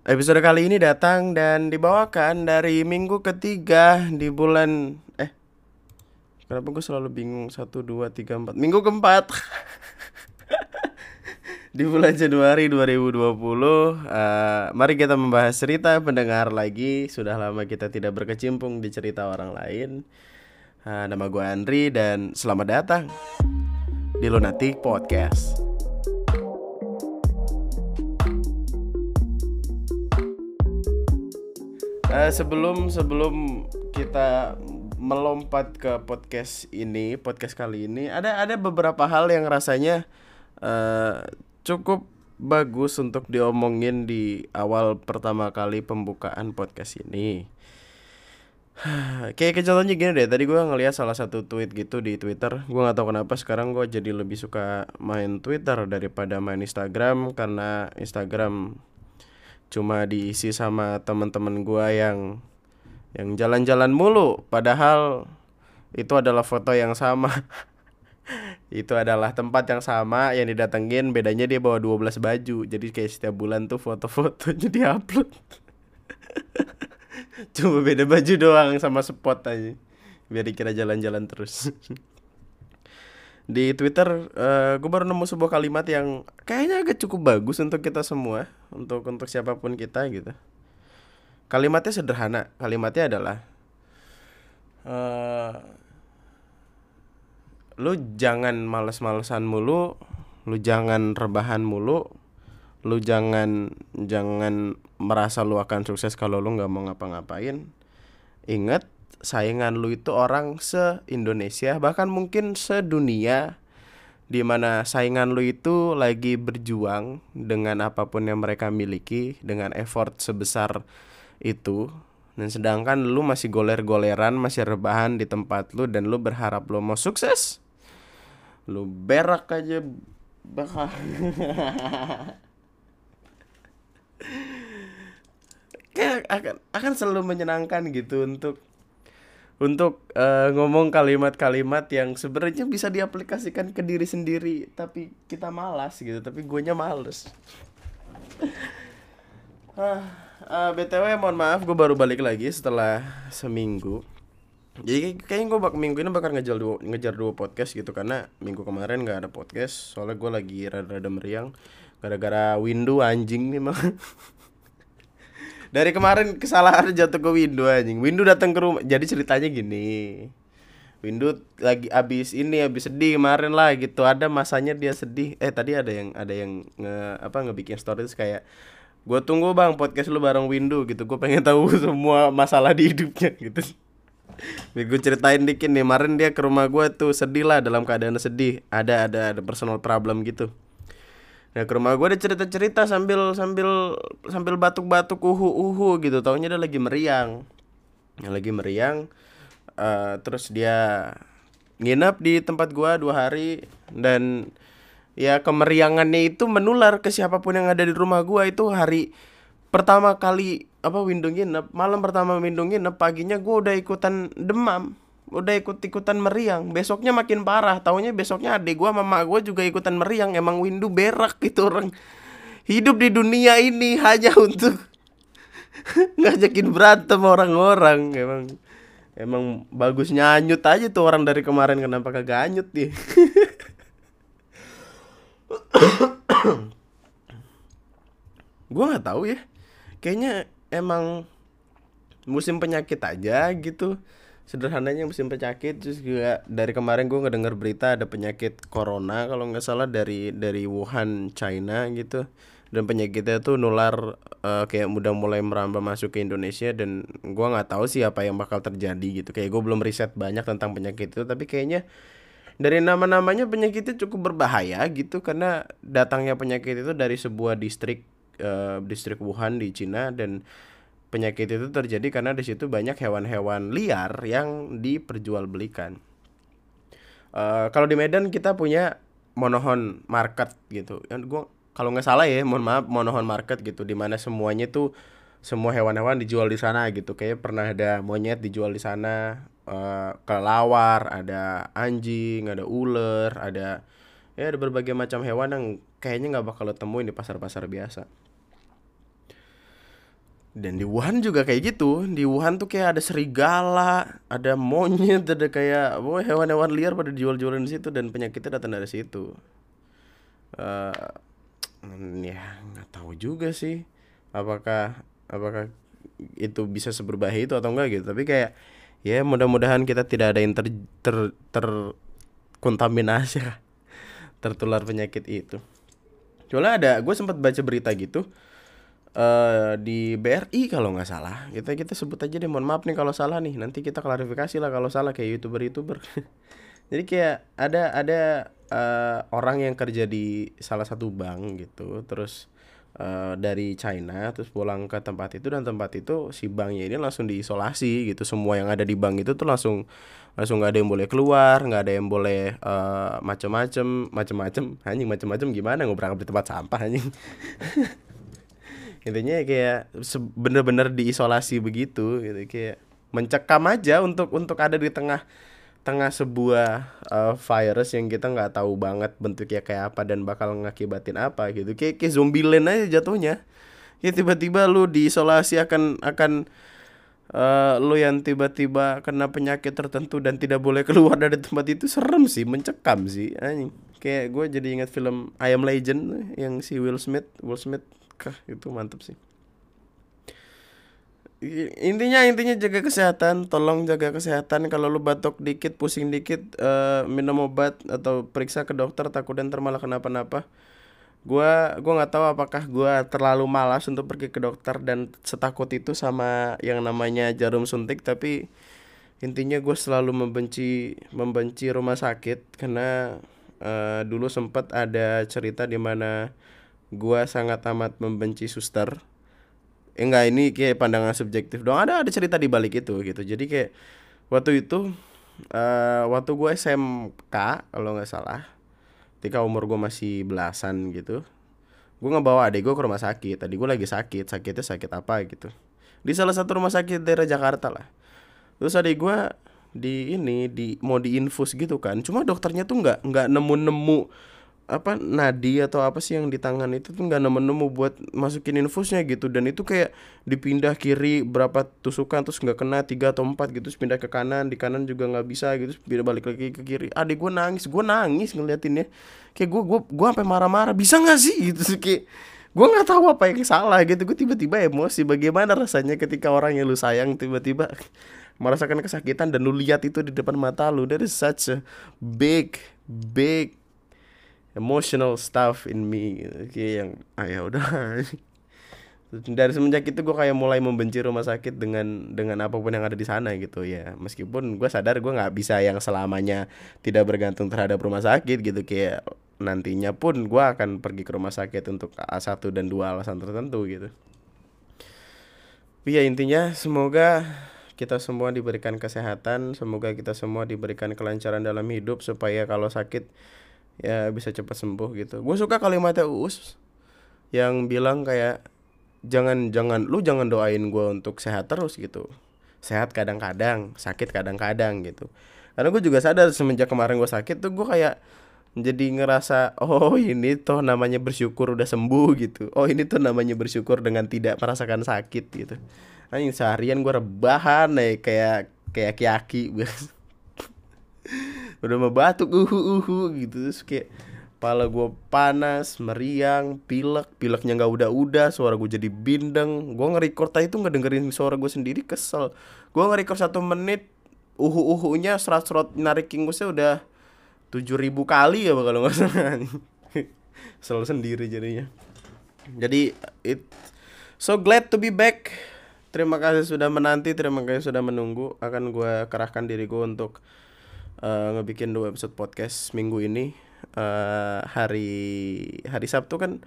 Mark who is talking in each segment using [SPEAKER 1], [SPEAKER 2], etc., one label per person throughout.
[SPEAKER 1] Episode kali ini datang dan dibawakan dari minggu ketiga di bulan eh kenapa gue selalu bingung? Satu dua tiga empat. Minggu keempat. Di bulan Januari 2020 uh, mari kita membahas cerita pendengar lagi. Sudah lama kita tidak berkecimpung di cerita orang lain. Uh, nama gue Andri dan selamat datang di Lunatic Podcast. Uh, sebelum sebelum kita melompat ke podcast ini, podcast kali ini ada ada beberapa hal yang rasanya uh, cukup bagus untuk diomongin di awal pertama kali pembukaan podcast ini. Kayak contohnya gini deh, tadi gue ngeliat salah satu tweet gitu di Twitter. Gue nggak tahu kenapa sekarang gue jadi lebih suka main Twitter daripada main Instagram karena Instagram cuma diisi sama teman-teman gua yang yang jalan-jalan mulu. Padahal itu adalah foto yang sama. Itu adalah tempat yang sama yang didatengin bedanya dia bawa 12 baju. Jadi kayak setiap bulan tuh foto-foto jadi upload. Cuma beda baju doang sama spot aja biar dikira jalan-jalan terus di Twitter uh, gue baru nemu sebuah kalimat yang kayaknya agak cukup bagus untuk kita semua untuk untuk siapa pun kita gitu. Kalimatnya sederhana. Kalimatnya adalah uh, lu jangan males-malesan mulu lu jangan rebahan mulu lu jangan jangan merasa lu akan sukses kalau lu nggak mau ngapa-ngapain. Ingat saingan lu itu orang se-Indonesia bahkan mungkin sedunia di mana saingan lu itu lagi berjuang dengan apa pun yang mereka miliki dengan effort sebesar itu. Dan sedangkan lu masih goler-goleran masih rebahan di tempat lu dan lu berharap lu mau sukses. Lu berak aja bakal. Kayak akan akan selalu menyenangkan gitu untuk untuk uh, ngomong kalimat-kalimat yang sebenarnya bisa diaplikasikan ke diri sendiri tapi kita malas gitu tapi gue nya males uh, uh, btw mohon maaf gue baru balik lagi setelah seminggu. Jadi kayaknya gue bak minggu ini bakal ngejar dua ngejar dua podcast gitu karena minggu kemarin nggak ada podcast soalnya gue lagi rada-rada meriang gara-gara window anjing nih mah dari kemarin kesalahan jatuh ke Windu anjing. Windu datang ke rumah. Jadi ceritanya gini. Windu lagi abis ini abis sedih kemarin lah gitu. Ada masanya dia sedih. Eh tadi ada yang ada yang nge apa ngebikin story terus kayak gue tunggu bang podcast lu bareng Windu gitu. Gue pengen tahu semua masalah di hidupnya gitu. gue ceritain dikit nih. Kemarin dia ke rumah gue tuh sedih lah dalam keadaan sedih. Ada ada ada personal problem gitu. Nah ke rumah gue ada cerita-cerita sambil sambil sambil batuk-batuk uhu uhu gitu. Taunya dia lagi meriang, yang lagi meriang. Uh, terus dia nginep di tempat gue dua hari dan ya kemeriangannya itu menular ke siapa pun yang ada di rumah gue itu hari pertama kali apa Windu nginep malam pertama Windu nginep paginya gue udah ikutan demam udah ikut-ikutan meriang. Besoknya makin parah. Taunya besoknya adik gua mama gua juga ikutan meriang. Emang Windu berak gitu orang. Hidup di dunia ini hanya untuk ngajakin berantem orang-orang. Emang emang bagus nyanyut aja tuh orang dari kemarin. Kenapa kagak anyut dia? Gua nggak tahu ya. Kayaknya emang musim penyakit aja gitu sederhananya musim penyakit terus juga dari kemarin gue ngedenger berita ada penyakit corona kalau nggak salah dari dari Wuhan China gitu. Dan penyakitnya tuh nular uh, kayak mudah mulai merambah masuk ke Indonesia dan gue nggak tahu sih apa yang bakal terjadi gitu. Kayak gue belum riset banyak tentang penyakit itu tapi kayaknya dari nama-namanya penyakitnya cukup berbahaya gitu karena datangnya penyakit itu dari sebuah distrik uh, distrik Wuhan di Cina dan penyakit itu terjadi karena di situ banyak hewan-hewan liar yang diperjualbelikan. Uh, kalau di Medan kita punya monohon market gitu. Yang gua kalau nggak salah ya, mohon maaf monohon market gitu di mana semuanya tuh semua hewan-hewan dijual di sana gitu. Kayak pernah ada monyet dijual di sana, uh, kelawar, ada anjing, ada ular, ada ya ada berbagai macam hewan yang kayaknya nggak bakal temuin di pasar-pasar biasa. Dan di Wuhan juga kayak gitu. Di Wuhan tuh kayak ada serigala ada monyet ada kayak oh, hewan-hewan liar pada dijual-jualan di situ dan penyakitnya datang dari situ. Uh, ya nggak tahu juga sih apakah apakah itu bisa seberbahaya itu atau enggak gitu. Tapi kayak ya mudah-mudahan kita tidak ada yang ter ter terkontaminasi tertular penyakit itu. Soalnya ada gue sempat baca berita gitu uh, di BRI kalau nggak salah. Kita kita sebut aja deh mohon maaf nih kalau salah nih. Nanti kita klarifikasi lah kalau salah kayak youtuber youtuber jadi kayak ada ada uh, orang yang kerja di salah satu bank gitu terus uh, dari China terus pulang ke tempat itu dan tempat itu si banknya ini langsung diisolasi gitu. Semua yang ada di bank itu tuh langsung langsung nggak ada yang boleh keluar nggak ada yang boleh uh, macem-macem macem-macem. Anjing macem-macem gimana? Ngobrol di tempat sampah anjing intinya kayak bener-bener diisolasi begitu gitu kayak mencekam aja untuk untuk ada di tengah tengah sebuah uh, virus yang kita nggak tahu banget bentuknya kayak apa dan bakal ngakibatin apa gitu. Kayak kayak zombie land aja jatuhnya. Ya tiba-tiba lu diisolasi akan akan uh, lu yang tiba-tiba kena penyakit tertentu dan tidak boleh keluar dari tempat itu serem sih mencekam sih anjing. Kayak gue jadi ingat film I Am Legend yang si Will Smith Will Smith kah? Itu mantep sih. Intinya intinya jaga kesehatan. Tolong jaga kesehatan. Kalau lu batuk dikit pusing dikit uh, minum obat atau periksa ke dokter takut dan malah kenapa-napa. Gua gua nggak tahu apakah gua terlalu malas untuk pergi ke dokter dan setakut itu sama yang namanya jarum suntik tapi intinya gue selalu membenci membenci rumah sakit karena uh, dulu sempat ada cerita di mana gue sangat amat membenci suster. Eh, enggak ini kayak pandangan subjektif dong ada ada cerita di balik itu gitu. Jadi kayak waktu itu uh, waktu gue SMK kalau nggak salah ketika umur gue masih belasan gitu gue ngebawa adik gue ke rumah sakit. Tadi gue lagi sakit sakitnya sakit apa gitu. Di salah satu rumah sakit daerah Jakarta lah. Terus adik gue di ini di mau diinfus gitu kan. Cuma dokternya tuh nggak nggak nemu nemu apa nadi atau apa sih yang di tangan itu tuh nggak nemu-nemu buat masukin infusnya gitu. Dan itu kayak dipindah kiri berapa tusukan terus nggak kena tiga atau empat gitu terus pindah ke kanan di kanan juga nggak bisa gitu terus pindah balik lagi ke kiri. Adik gue nangis gue nangis ngeliatinnya kayak gue gue gue sampai marah-marah bisa nggak sih? Gitu kayak gue nggak tahu apa yang salah gitu. Gue tiba-tiba emosi bagaimana rasanya ketika orang yang lu sayang tiba-tiba merasakan kesakitan dan lu lihat itu di depan mata lu. That is such a big big emotional stuff in me kayak yang ah ya udah. Dari semenjak itu gue kayak mulai membenci rumah sakit dengan dengan apa pun yang ada di sana gitu ya. Meskipun gue sadar gue nggak bisa yang selamanya tidak bergantung terhadap rumah sakit gitu kayak nantinya pun gue akan pergi ke rumah sakit untuk satu dan dua alasan tertentu gitu. Tapi ya intinya semoga kita semua diberikan kesehatan semoga kita semua diberikan kelancaran dalam hidup supaya kalau sakit ya bisa cepat sembuh gitu. Gue suka kalimatnya uus yang bilang kayak jangan jangan lu jangan doain gue untuk sehat terus gitu. Sehat kadang-kadang sakit kadang-kadang gitu. Karena gue juga sadar semenjak kemarin gue sakit tuh gue kayak jadi ngerasa oh ini tuh namanya bersyukur udah sembuh gitu. Oh ini tuh namanya bersyukur dengan tidak merasakan sakit gitu. Anjing seharian gue rebahan nih kayak kayak kiaki udah mau batuk uhu uhu gitu. Terus kayak kepala gue panas meriang pilek. Pileknya nggak udah udah suara gue jadi bindeng. Gue nge-record itu nggak dengerin suara gue sendiri kesel. Gue nge-record satu menit uhu uhunya serat serat narik ingusnya udah tujuh ribu kali ya kalau nggak salah. Selalu sendiri jadinya. Jadi it so glad to be back. Terima kasih sudah menanti terima kasih sudah menunggu. Akan gue kerahkan diri gue untuk uh, ngebikin dua episode podcast minggu ini. Uh, hari hari Sabtu kan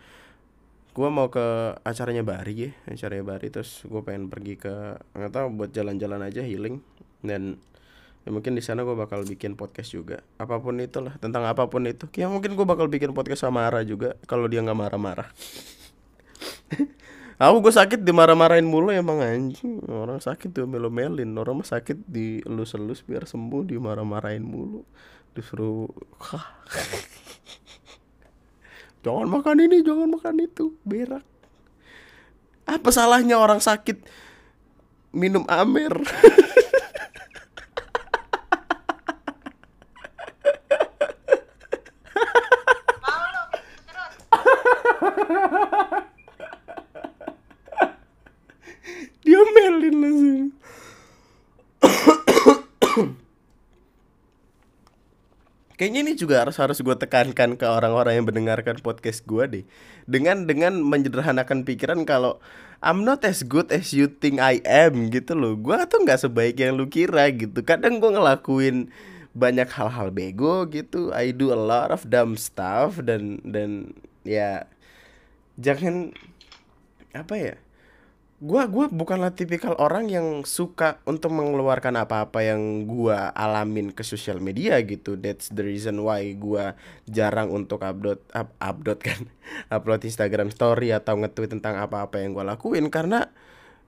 [SPEAKER 1] gue mau ke acaranya Bari ya acaranya Bari. Terus gue pengen pergi ke nggak tahu buat jalan-jalan aja healing. Dan ya mungkin di sana gue bakal bikin podcast juga. Apa pun itulah tentang apa pun itu. Ya mungkin gue bakal bikin podcast sama Ara juga kalau dia nggak marah-marah Aku gue sakit dimarah-marahin mulu emang anjing. Orang sakit tuh melomelin Orang mah sakit di elus-elus biar sembuh dimarah-marahin mulu. Disuruh Jangan makan ini, jangan makan itu Berak. Apa salahnya orang sakit minum amer
[SPEAKER 2] Mau lo terus.
[SPEAKER 1] diomelin langsung Kayaknya ini juga harus harus gue tekankan ke orang-orang yang mendengarkan podcast gue deh. Dengan dengan menyederhanakan pikiran kalau I'm not as good as you think I am gitu loh. Gue tuh nggak sebaik yang lu kira gitu. Kadang gue ngelakuin banyak hal-hal bego gitu. I do a lot of dumb stuff dan dan ya jangan apa ya gua gua bukanlah tipikal orang yang suka untuk mengeluarkan apa-apa yang gua alamin ke sosial media gitu. That's the reason why gua jarang untuk upload up, upload kan. Upload Instagram story atau nge-tweet tentang apa-apa yang gua lakuin. Karena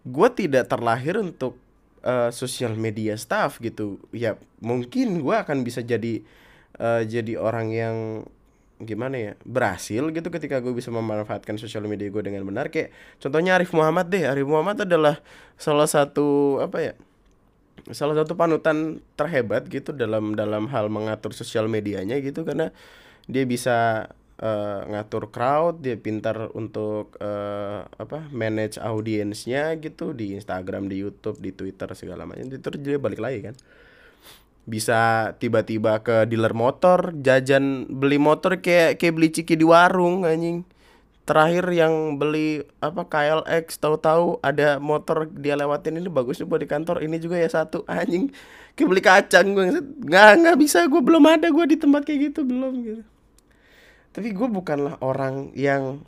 [SPEAKER 1] gua tidak terlahir untuk eh, sosial media staff gitu. Ya mungkin gua akan bisa jadi eh, jadi orang yang gimana ya berhasil gitu ketika gue bisa memanfaatkan sosial media gue dengan benar. Kayak contohnya Arif Muhammad deh. Arif Muhammad adalah salah satu apa ya salah satu panutan terhebat gitu dalam dalam hal mengatur sosial medianya gitu. Karena dia bisa eh, ngatur crowd dia pintar untuk eh, apa manage audiensnya gitu di Instagram di YouTube di Twitter segala macam. Itu dia balik lagi kan bisa tiba-tiba ke dealer motor jajan beli motor kayak kayak beli ciki di warung anjing. Terakhir yang beli apa KLX tahu-tahu ada motor dia lewatin ini bagus buat di kantor ini juga ya satu anjing. Kayak beli kacang gue nggak nggak bisa gue belum ada gue di tempat kayak gitu belum gitu. Tapi gue bukanlah orang yang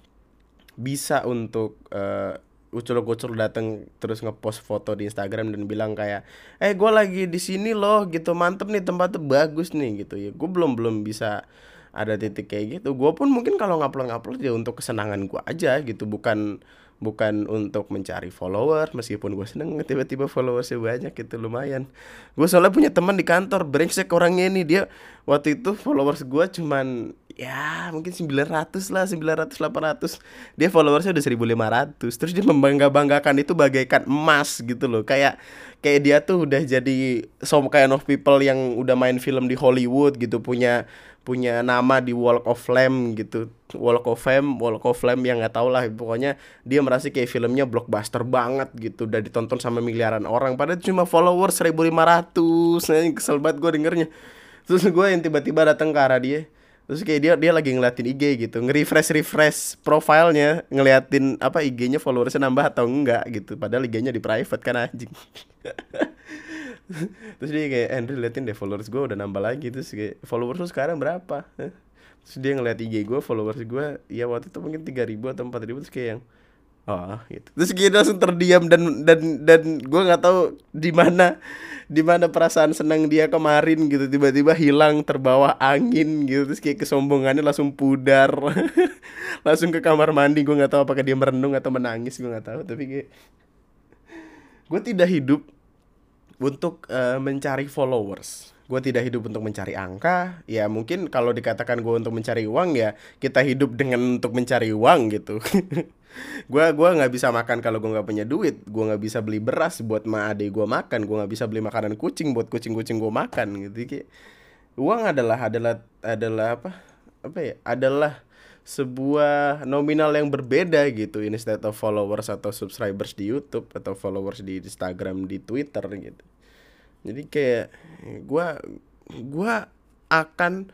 [SPEAKER 1] bisa untuk eh, ucul-ucul datang terus ngepost foto di Instagram dan bilang kayak eh gue lagi di sini loh gitu. Mantep nih tempatnya bagus nih gitu. Ya gue belum belum bisa ada titik kayak gitu. Gue pun mungkin kalau ngupload ngupload ya untuk kesenangan gue aja gitu. Bukan bukan untuk mencari follower meskipun gue seneng tiba-tiba followersnya banyak gitu lumayan. Gue soalnya punya teman di kantor brengsek orangnya ini. Dia waktu itu followers gue cuman ya mungkin 900 lah 900 800 dia followersnya udah 1500 terus dia membangga-banggakan itu bagaikan emas gitu loh. Kayak kayak dia tuh udah jadi some kind of people yang udah main film di Hollywood gitu. Punya punya nama di Walk of Fame gitu. Walk of Fame Walk of Fame yang nggak tau lah. Pokoknya dia merasa kayak filmnya blockbuster banget gitu. Udah ditonton sama miliaran orang. Padahal cuma followers 1500 nah, kesel banget gue dengernya. Terus gue yang tiba-tiba datang ke arah dia terus kayak dia dia lagi ngeliatin IG gitu nge-refresh refresh profilnya ngeliatin apa IG-nya followersnya nambah atau enggak gitu. Padahal IG-nya di private kan anjing. Terus dia kayak Andrew liatin deh followers gue udah nambah lagi. Terus kayak followers lu sekarang berapa? Terus dia ngeliat IG gue followers gue ya waktu itu mungkin 3000 atau 4000 terus kayak yang oh gitu terus dia langsung terdiam dan dan dan gue nggak tahu di mana di mana perasaan senang dia kemarin gitu tiba-tiba hilang terbawa angin gitu terus kayak kesombongannya langsung pudar langsung ke kamar mandi gue nggak tahu apakah dia merenung atau menangis gue nggak tahu tapi kayak gue tidak hidup untuk eh, mencari followers. Gue tidak hidup untuk mencari angka. Ya mungkin kalau dikatakan gue untuk mencari uang ya kita hidup dengan untuk mencari uang gitu. gue gua nggak bisa makan kalau gue nggak punya duit. Gue nggak bisa beli beras buat ma ade gue makan. Gue nggak bisa beli makanan kucing buat kucing-kucing gue makan gitu. Kayak, uang adalah adalah adalah apa apa ya adalah sebuah nominal yang berbeda gitu instead of followers atau subscribers di YouTube atau followers di Instagram di Twitter gitu jadi kayak gua gua akan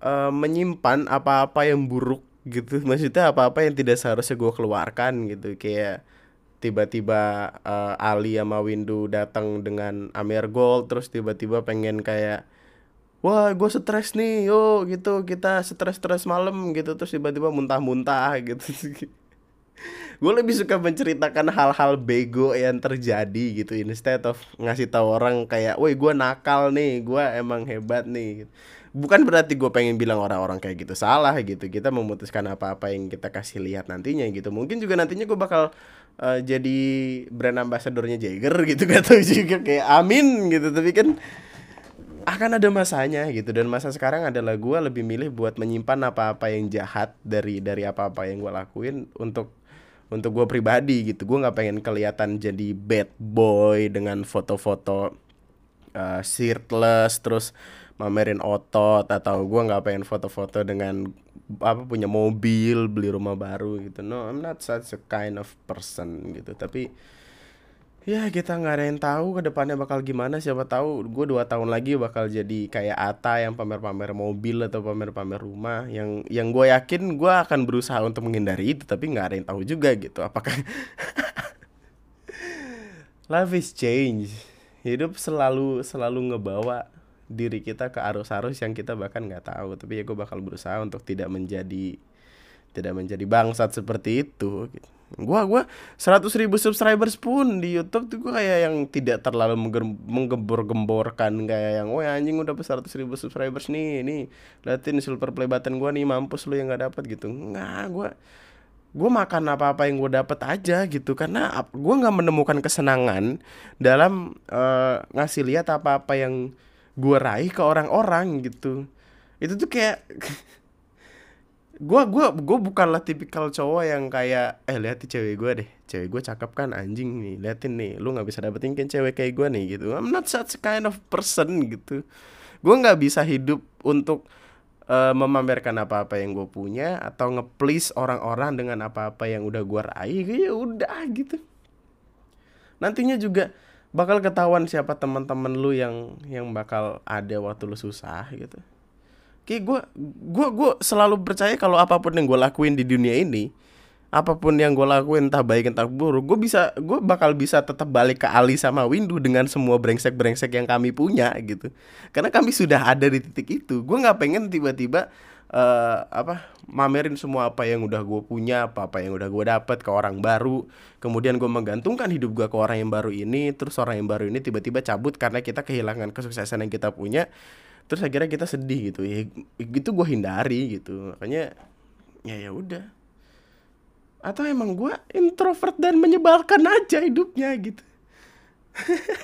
[SPEAKER 1] eh, menyimpan apa-apa yang buruk gitu. Maksudnya apa-apa yang tidak seharusnya gue keluarkan gitu. Kayak tiba-tiba eh, Ali sama Windu datang dengan Amer Gold terus tiba-tiba pengen kayak wah gue stres nih yo gitu. Kita stres-stres malam gitu. Terus tiba-tiba muntah-muntah gitu. Gue lebih suka menceritakan hal-hal bego yang terjadi gitu. Instead of ngasih tahu orang kayak woi gue nakal nih. Gue emang hebat nih bukan berarti gue pengen bilang orang-orang kayak gitu salah gitu. Kita memutuskan apa-apa yang kita kasih lihat nantinya gitu. Mungkin juga nantinya gue bakal eh, jadi brand ambassadornya Jagger gitu. Gak tau juga kayak amin gitu. Tapi kan akan ada masanya gitu. Dan masa sekarang adalah gue lebih milih buat menyimpan apa-apa yang jahat dari dari apa-apa yang gue lakuin untuk untuk gue pribadi gitu. Gue nggak pengen kelihatan jadi bad boy dengan foto-foto uh, shirtless terus mamerin otot atau gue nggak pengen foto-foto dengan apa punya mobil beli rumah baru gitu. No I'm not such a kind of person gitu. Tapi ya kita nggak ada yang tahu ke depannya bakal gimana. Siapa tahu gue dua tahun lagi bakal jadi kayak Ata yang pamer-pamer mobil atau pamer-pamer rumah. Yang yang gue yakin gue akan berusaha untuk menghindari itu tapi nggak ada yang tahu juga gitu. Apakah life is change. Hidup selalu selalu ngebawa diri kita ke arus-arus yang kita bahkan nggak tahu. Tapi ya gue bakal berusaha untuk tidak menjadi tidak menjadi bangsat seperti itu. Gua gua seratus ribu subscribers pun di YouTube tuh gua kayak yang tidak terlalu menggembor-gemborkan kayak yang oh anjing udah seratus ribu subscribers nih ini liatin silver play button gua nih mampus lu yang nggak dapat gitu. Nggak gua gue makan apa-apa yang gue dapat aja gitu. Karena gue nggak menemukan kesenangan dalam uh, ngasih lihat apa-apa yang gue raih ke orang-orang gitu. Itu tuh kayak gua gua gua bukanlah tipikal cowok yang kayak eh lihat cewek gua deh. Cewek gua cakep kan anjing nih liatin nih. Lu nggak bisa dapetin kan cewek kayak gua nih gitu. I'm not such kind of person gitu. Gua nggak bisa hidup untuk uh, memamerkan apa-apa yang gue punya atau nge-please orang-orang dengan apa-apa yang udah gua raih. Ya udah gitu. Nantinya juga bakal ketahuan siapa teman-teman lu yang yang bakal ada waktu lu susah gitu. Kayak gue gue gue selalu percaya kalau apa pun yang gue lakuin di dunia ini apa pun yang gue lakuin entah baik entah buruk gue bisa gue bakal bisa tetap balik ke Ali sama Windu dengan semua brengsek brengsek yang kami punya gitu. Karena kami sudah ada di titik itu. Gue nggak pengen tiba-tiba uh, apa mamerin semua apa yang udah gue punya apa apa yang udah gue dapet ke orang baru. Kemudian gue menggantungkan hidup gue ke orang yang baru ini terus orang yang baru ini tiba-tiba cabut karena kita kehilangan kesuksesan yang kita punya. Terus akhirnya kita sedih gitu. Ya gitu gue hindari gitu. Makanya ya ya udah. Atau emang gue introvert dan menyebalkan aja hidupnya gitu.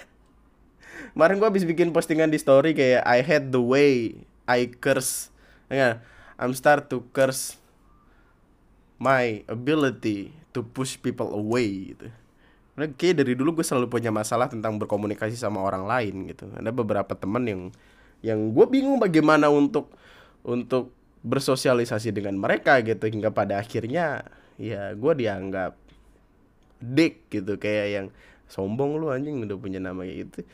[SPEAKER 1] Kemarin gue habis bikin postingan di story kayak I hate the way I curse. Ya I'm start to curse my ability to push people away gitu. Karena kayak dari dulu gue selalu punya masalah tentang berkomunikasi sama orang lain gitu. Ada beberapa temen yang yang gue bingung bagaimana untuk untuk bersosialisasi dengan mereka gitu. Hingga pada akhirnya ya gue dianggap dik gitu. Kayak yang sombong lu anjing udah punya nama gitu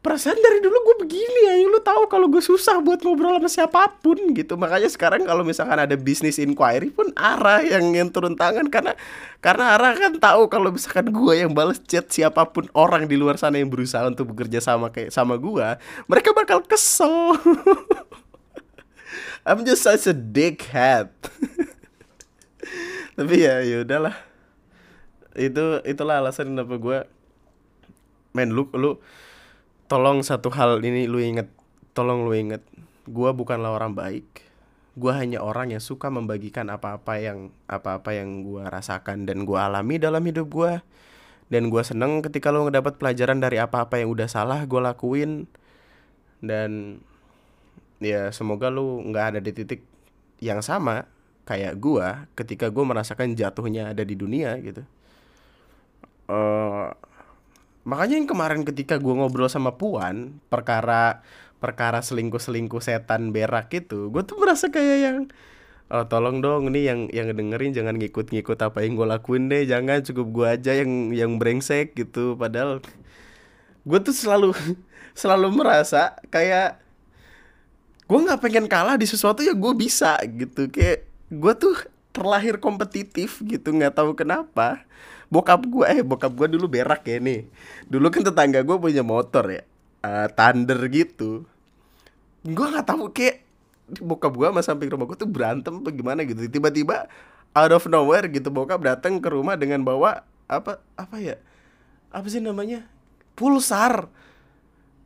[SPEAKER 1] perasaan dari dulu gue begini ya lu tahu kalau gue susah buat ngobrol sama siapa pun gitu. Makanya sekarang kalau misalkan ada bisnis inquiry pun arah yang yang turun tangan. Karena karena arah kan tahu kalau misalkan gue yang balas chat siapa pun orang di luar sana yang berusaha untuk bekerja sama kayak sama gue mereka bakal kesel. I'm just such a dickhead. Tapi ya ya udahlah. Itu itulah alasan kenapa gue men lu lu tolong satu hal ini lu inget tolong lu inget gue bukanlah orang baik. Gue hanya orang yang suka membagikan apa-apa yang apa-apa yang gue rasakan dan gue alami dalam hidup gue dan gue seneng ketika lo ngedapat pelajaran dari apa-apa yang udah salah gue lakuin. Dan ya semoga lu nggak ada di titik yang sama kayak gue ketika gue merasakan jatuhnya ada di dunia gitu. Uh, makanya yang kemarin ketika gue ngobrol sama Puan perkara perkara selingkuh selingkuh setan berak itu gue tuh merasa kayak yang oh tolong dong nih yang yang dengerin jangan ngikut-ngikut apa yang gue lakuin deh jangan cukup gue aja yang yang brengsek gitu. Padahal gue tuh selalu selalu merasa kayak gue nggak pengen kalah di sesuatu yang gue bisa gitu. Kayak gue tuh terlahir kompetitif gitu nggak tahu kenapa bokap gue eh bokap gue dulu berak ya nih. Dulu kan tetangga gue punya motor ya uh, thunder gitu. Gue nggak tahu kayak bokap gue sama samping rumah gue tuh berantem apa gimana gitu. Tiba-tiba out of nowhere gitu bokap datang ke rumah dengan bawa apa apa ya apa sih namanya pulsar.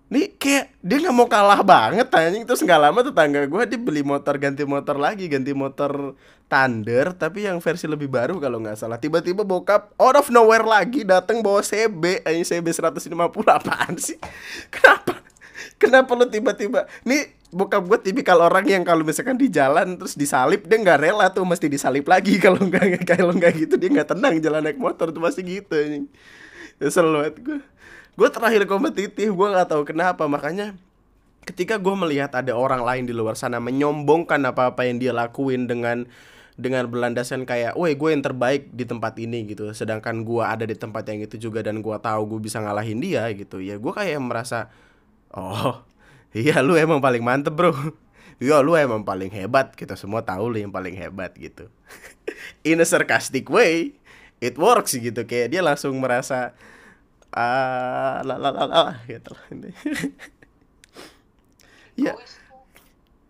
[SPEAKER 1] Nih kayak dia nggak mau kalah banget anjing. Terus nggak lama tetangga gue dia beli motor ganti motor lagi ganti motor Thunder tapi yang versi lebih baru kalau nggak salah. Tiba-tiba bokap out of nowhere lagi datang bawa CB anjing CB 150 apaan sih? Kenapa? Kenapa lo tiba-tiba? Nih bokap gue tipikal orang yang kalau misalkan di jalan terus disalip dia nggak rela tuh mesti disalip lagi. Kalau nggak kalau nggak gitu dia nggak tenang jalan naik motor tuh pasti gitu kesel banget gue gue terakhir kompetitif gue nggak tahu kenapa. Makanya ketika gue melihat ada orang lain di luar sana menyombongkan apa apa yang dia lakuin dengan dengan berlandasan kayak, woi gue yang terbaik di tempat ini gitu. Sedangkan gue ada di tempat yang itu juga dan gue tahu gue bisa ngalahin dia gitu. Ya gue kayak merasa, oh iya lu emang paling mantep bro. Iya lu emang paling hebat. Kita semua tahu lu yang paling hebat gitu. In a sarcastic way, it works gitu. Kayak dia langsung merasa, ah la la la gitu. ya
[SPEAKER 2] tuh.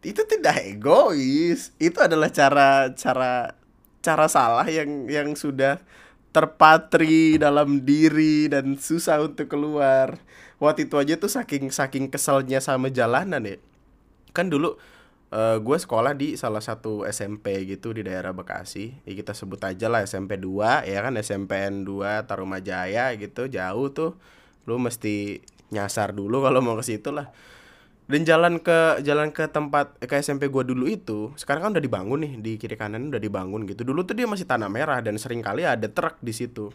[SPEAKER 1] Itu tidak egois. Itu adalah cara cara cara salah yang yang sudah terpatri dalam diri dan susah untuk keluar. Waktu itu aja tuh saking saking keselnya sama jalanan ya. Kan dulu eh, gue sekolah di salah satu SMP gitu di daerah Bekasi. Ya kita sebut aja lah SMP 2 ya kan? SMPN 2 Tarumajaya gitu jauh tuh. Lu mesti nyasar dulu kalau mau ke situ lah dan jalan ke jalan ke tempat eh, ke SMP gua dulu itu sekarang kan udah dibangun nih di kiri kanan udah dibangun gitu. Dulu tuh dia masih tanah merah dan sering kali ada truk di situ.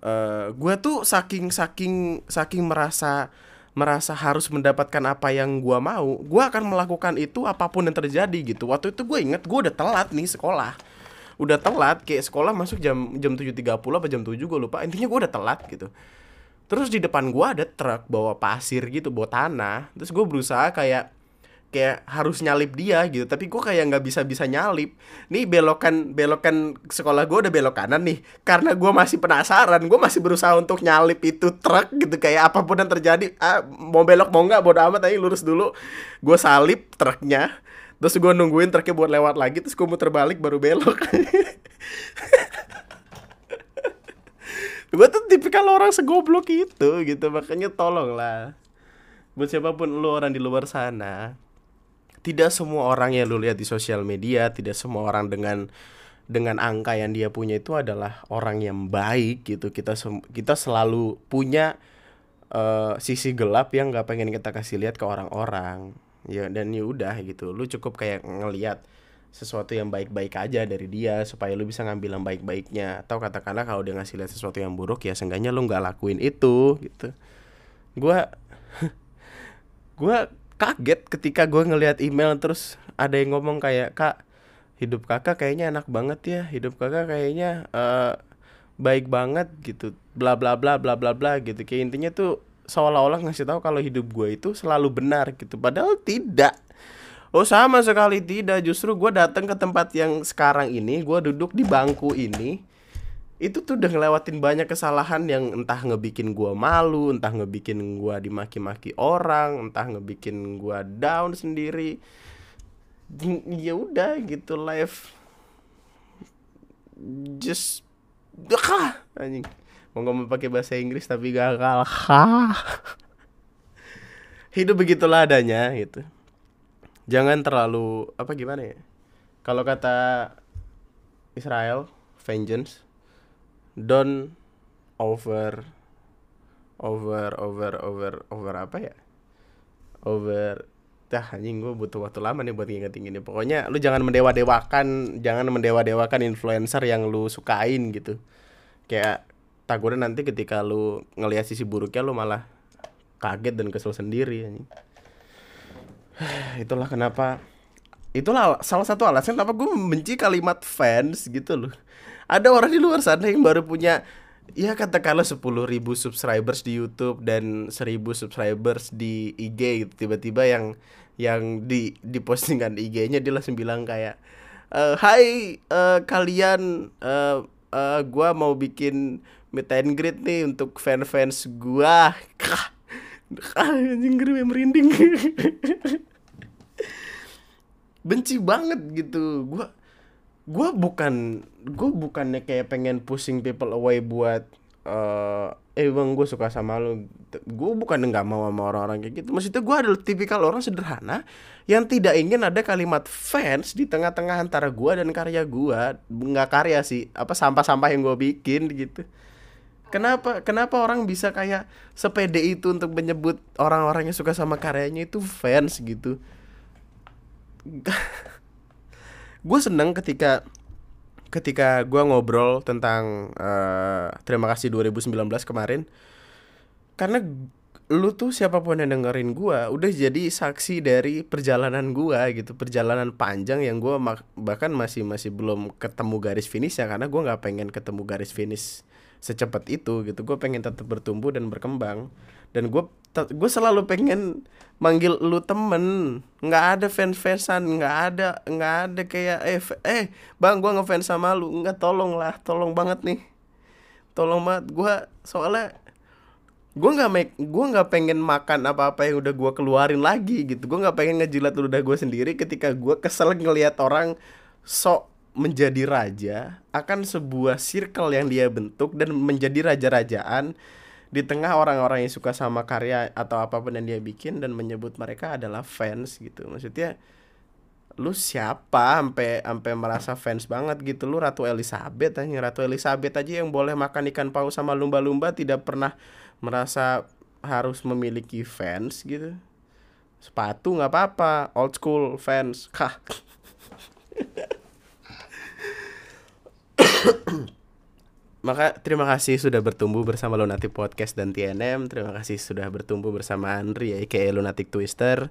[SPEAKER 1] Eh gua tuh saking saking saking merasa merasa harus mendapatkan apa yang gua mau gua akan melakukan itu apa pun yang terjadi gitu. Waktu itu gue inget gua udah telat nih sekolah. Udah telat kayak sekolah masuk jam jam 7.30 apa jam 7 gue lupa intinya gua udah telat gitu Terus di depan gua ada truk bawa pasir gitu, bawa tanah. Terus gue berusaha kayak kayak harus nyalip dia gitu, tapi gua kayak nggak bisa bisa nyalip. Nih belokan belokan sekolah gua udah belok kanan nih, karena gua masih penasaran, gua masih berusaha untuk nyalip itu truk gitu kayak apa pun yang terjadi, ah, mau belok mau nggak bodo amat, ayo lurus dulu. Gue salip truknya, terus gue nungguin truknya buat lewat lagi, terus gue muter balik baru belok. gue tuh tipikal orang segoblok itu gitu. Makanya tolong lah buat siapa pun lu orang di luar sana tidak semua orang yang lu lihat di sosial media tidak semua orang dengan dengan angka yang dia punya itu adalah orang yang baik gitu. Kita kita selalu punya eh, sisi gelap yang nggak pengen kita kasih lihat ke orang-orang. Ya dan ya udah gitu. Lu cukup kayak ngelihat sesuatu yang baik-baik aja dari dia supaya lu bisa ngambil yang baik-baiknya. Atau katakanlah kalau dia ngasih lihat sesuatu yang buruk ya seenggaknya lu nggak lakuin itu gitu. Gua gua kaget ketika gua ngelihat email terus ada yang ngomong kayak kak hidup kakak kayaknya enak banget ya hidup kakak kayaknya eh, baik banget gitu. Bla bla bla bla bla bla gitu. Kayak intinya tuh seolah-olah ngasih tahu kalau hidup gue itu selalu benar gitu. Padahal tidak oh sama sekali tidak justru gue datang ke tempat yang sekarang ini gue duduk di bangku ini itu tuh udah ngelewatin banyak kesalahan yang entah ngebikin gua malu, entah ngebikin gua dimaki-maki orang, entah ngebikin gua down sendiri. Ya udah gitu life just Dekah anjing. Mau ngomong pakai bahasa Inggris tapi gagal. Hidup begitulah adanya gitu. Jangan terlalu apa gimana ya? Kalau kata Israel, vengeance don't over over over over over apa ya? Over dah anjing gue butuh waktu lama nih buat ngingetin ini. Pokoknya lu jangan mendewa-dewakan jangan mendewa-dewakan influencer yang lu sukain gitu. Kayak takutnya nanti ketika lu ngelihat sisi buruknya lu malah kaget dan kesel sendiri anjing itulah kenapa itulah al- salah satu alasan kenapa gue membenci kalimat fans gitu loh. Ada orang di luar sana yang baru punya ya katakanlah 10.000 ribu subscribers di YouTube dan 1000 subscribers di IG gitu. Tiba-tiba yang yang di di postingan IG-nya dia langsung bilang kayak "Eh, Hai eh, kalian eh eh, gua mau bikin meet and greet nih untuk fans-fans gua. Kah. Ah, anjing gue merinding. Benci banget gitu. Gua gua bukan gua bukannya kayak pengen pushing people away buat eh eh bang gue suka sama lu. Gue bukan nggak mau sama orang-orang kayak gitu. Maksudnya gue adalah tipikal orang sederhana yang tidak ingin ada kalimat fans di tengah-tengah antara gua dan karya gua. Nggak karya sih apa sampah-sampah yang gue bikin gitu Kenapa kenapa orang bisa kayak sepede itu untuk menyebut orang-orang yang suka sama karyanya itu fans gitu? gue seneng ketika ketika gue ngobrol tentang eh, terima kasih 2019 kemarin karena lu tuh siapa pun yang dengerin gua udah jadi saksi dari perjalanan gua gitu perjalanan panjang yang mak- bahkan masih masih belum ketemu garis finish ya karena gua nggak pengen ketemu garis finish secepat itu gitu. Gue pengen tetap bertumbuh dan berkembang. Dan gue gue selalu pengen manggil lu temen. Nggak ada fans fansan nggak ada nggak ada kayak eh eh bang gua ngefans sama lu. Nggak tolong lah tolong banget nih. Tolong banget. Gua soalnya gue nggak make gue nggak pengen makan apa apa yang udah gue keluarin lagi gitu. Gue nggak pengen ngejilat ludah gue sendiri ketika gue kesel ngelihat orang sok menjadi raja akan sebuah circle yang dia bentuk dan menjadi raja-rajaan di tengah orang-orang yang suka sama karya atau apa pun yang dia bikin dan menyebut mereka adalah fans gitu. Maksudnya lu siapa sampai sampai merasa fans banget gitu? Lu ratu Elizabeth aja ratu Elizabeth aja yang boleh makan ikan paus sama lumba-lumba tidak pernah merasa harus memiliki fans gitu. Sepatu nggak apa-apa. Old school fans. Kah Maka terima kasih sudah bertumbuh bersama Lunatic Podcast dan TNM Terima kasih sudah bertumbuh bersama Andri ya aka Lunatic Twister.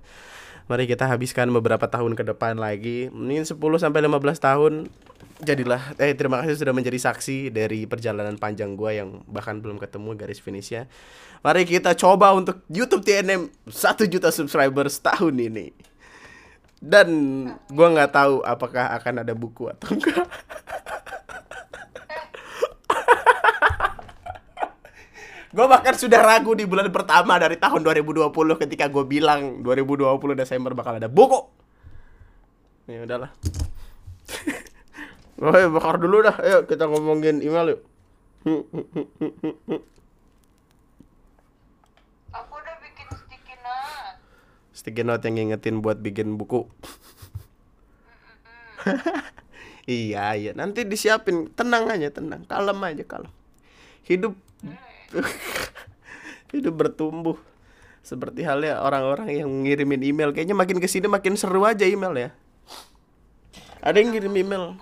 [SPEAKER 1] Mari kita habiskan beberapa tahun ke depan lagi. Mungkin 10 sampai 15 tahun Jadilah eh terima kasih sudah menjadi saksi dari perjalanan panjang gua yang bahkan belum ketemu garis finishnya. Mari kita coba untuk YouTube TNM 1 juta subscribers tahun ini. Dan gua nggak tahu apakah akan ada buku atau enggak Gue bahkan sudah ragu di bulan pertama dari tahun 2020 ketika gue bilang 2020 Desember bakal ada buku. Ya udahlah. Oke, bakar dulu dah. Ayo kita ngomongin email yuk.
[SPEAKER 2] Aku udah bikin sticky note.
[SPEAKER 1] Sticky note yang ngingetin buat bikin buku. iya, iya. Nanti disiapin. Tenang aja, tenang. Kalem aja, kalem. Hidup hidup bertumbuh. Seperti halnya orang-orang yang ngirimin email. Kayaknya makin ke sini makin seru aja email ya. Ada yang ngirim email.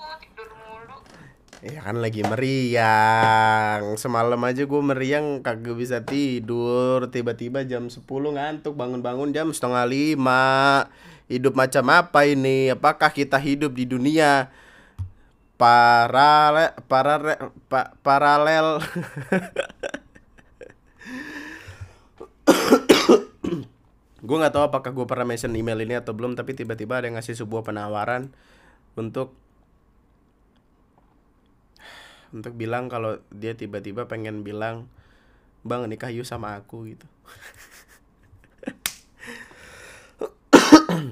[SPEAKER 1] Ya kan lagi meriang. Semalam aja gue meriang kagak bisa tidur. Tiba-tiba jam 10 ngantuk bangun-bangun jam setengah lima. Hidup macam apa ini? Apakah kita hidup di dunia paralel paralel pa, paralel gue nggak tahu apakah gue pernah mention email ini atau belum tapi tiba-tiba ada yang ngasih sebuah penawaran untuk untuk bilang kalau dia tiba-tiba pengen bilang bang nikah yuk sama aku gitu.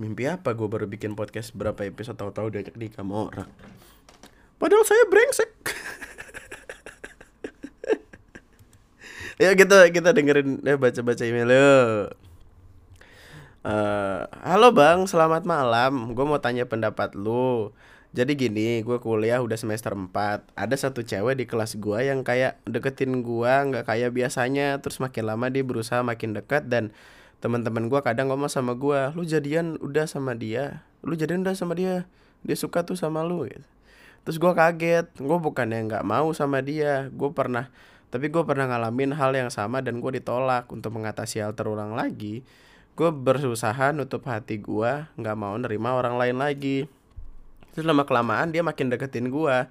[SPEAKER 1] Mimpi apa gue baru bikin podcast berapa episode tahu-tahu diajak nikah sama orang? Padahal saya brengsek. Ya kita kita dengerin eh baca baca email yuk Eh, halo bang, selamat malam. Gue mau tanya pendapat lu. Jadi gini, gue kuliah udah semester 4 Ada satu cewek di kelas gue yang kayak deketin gue nggak kayak biasanya. Terus makin lama dia berusaha makin dekat dan teman-teman gue kadang ngomong sama gue Lu jadian udah sama dia? Lu jadian udah sama dia? Dia suka tuh sama lu. Gitu. Terus gue kaget. Gue bukannya nggak mau sama dia. Gue pernah Tapi gue pernah ngalamin hal yang sama dan gue ditolak. Untuk mengatasi hal terulang lagi Gue berusaha nutup hati gue nggak mau nerima orang lain lagi Terus lama kelamaan dia makin deketin gua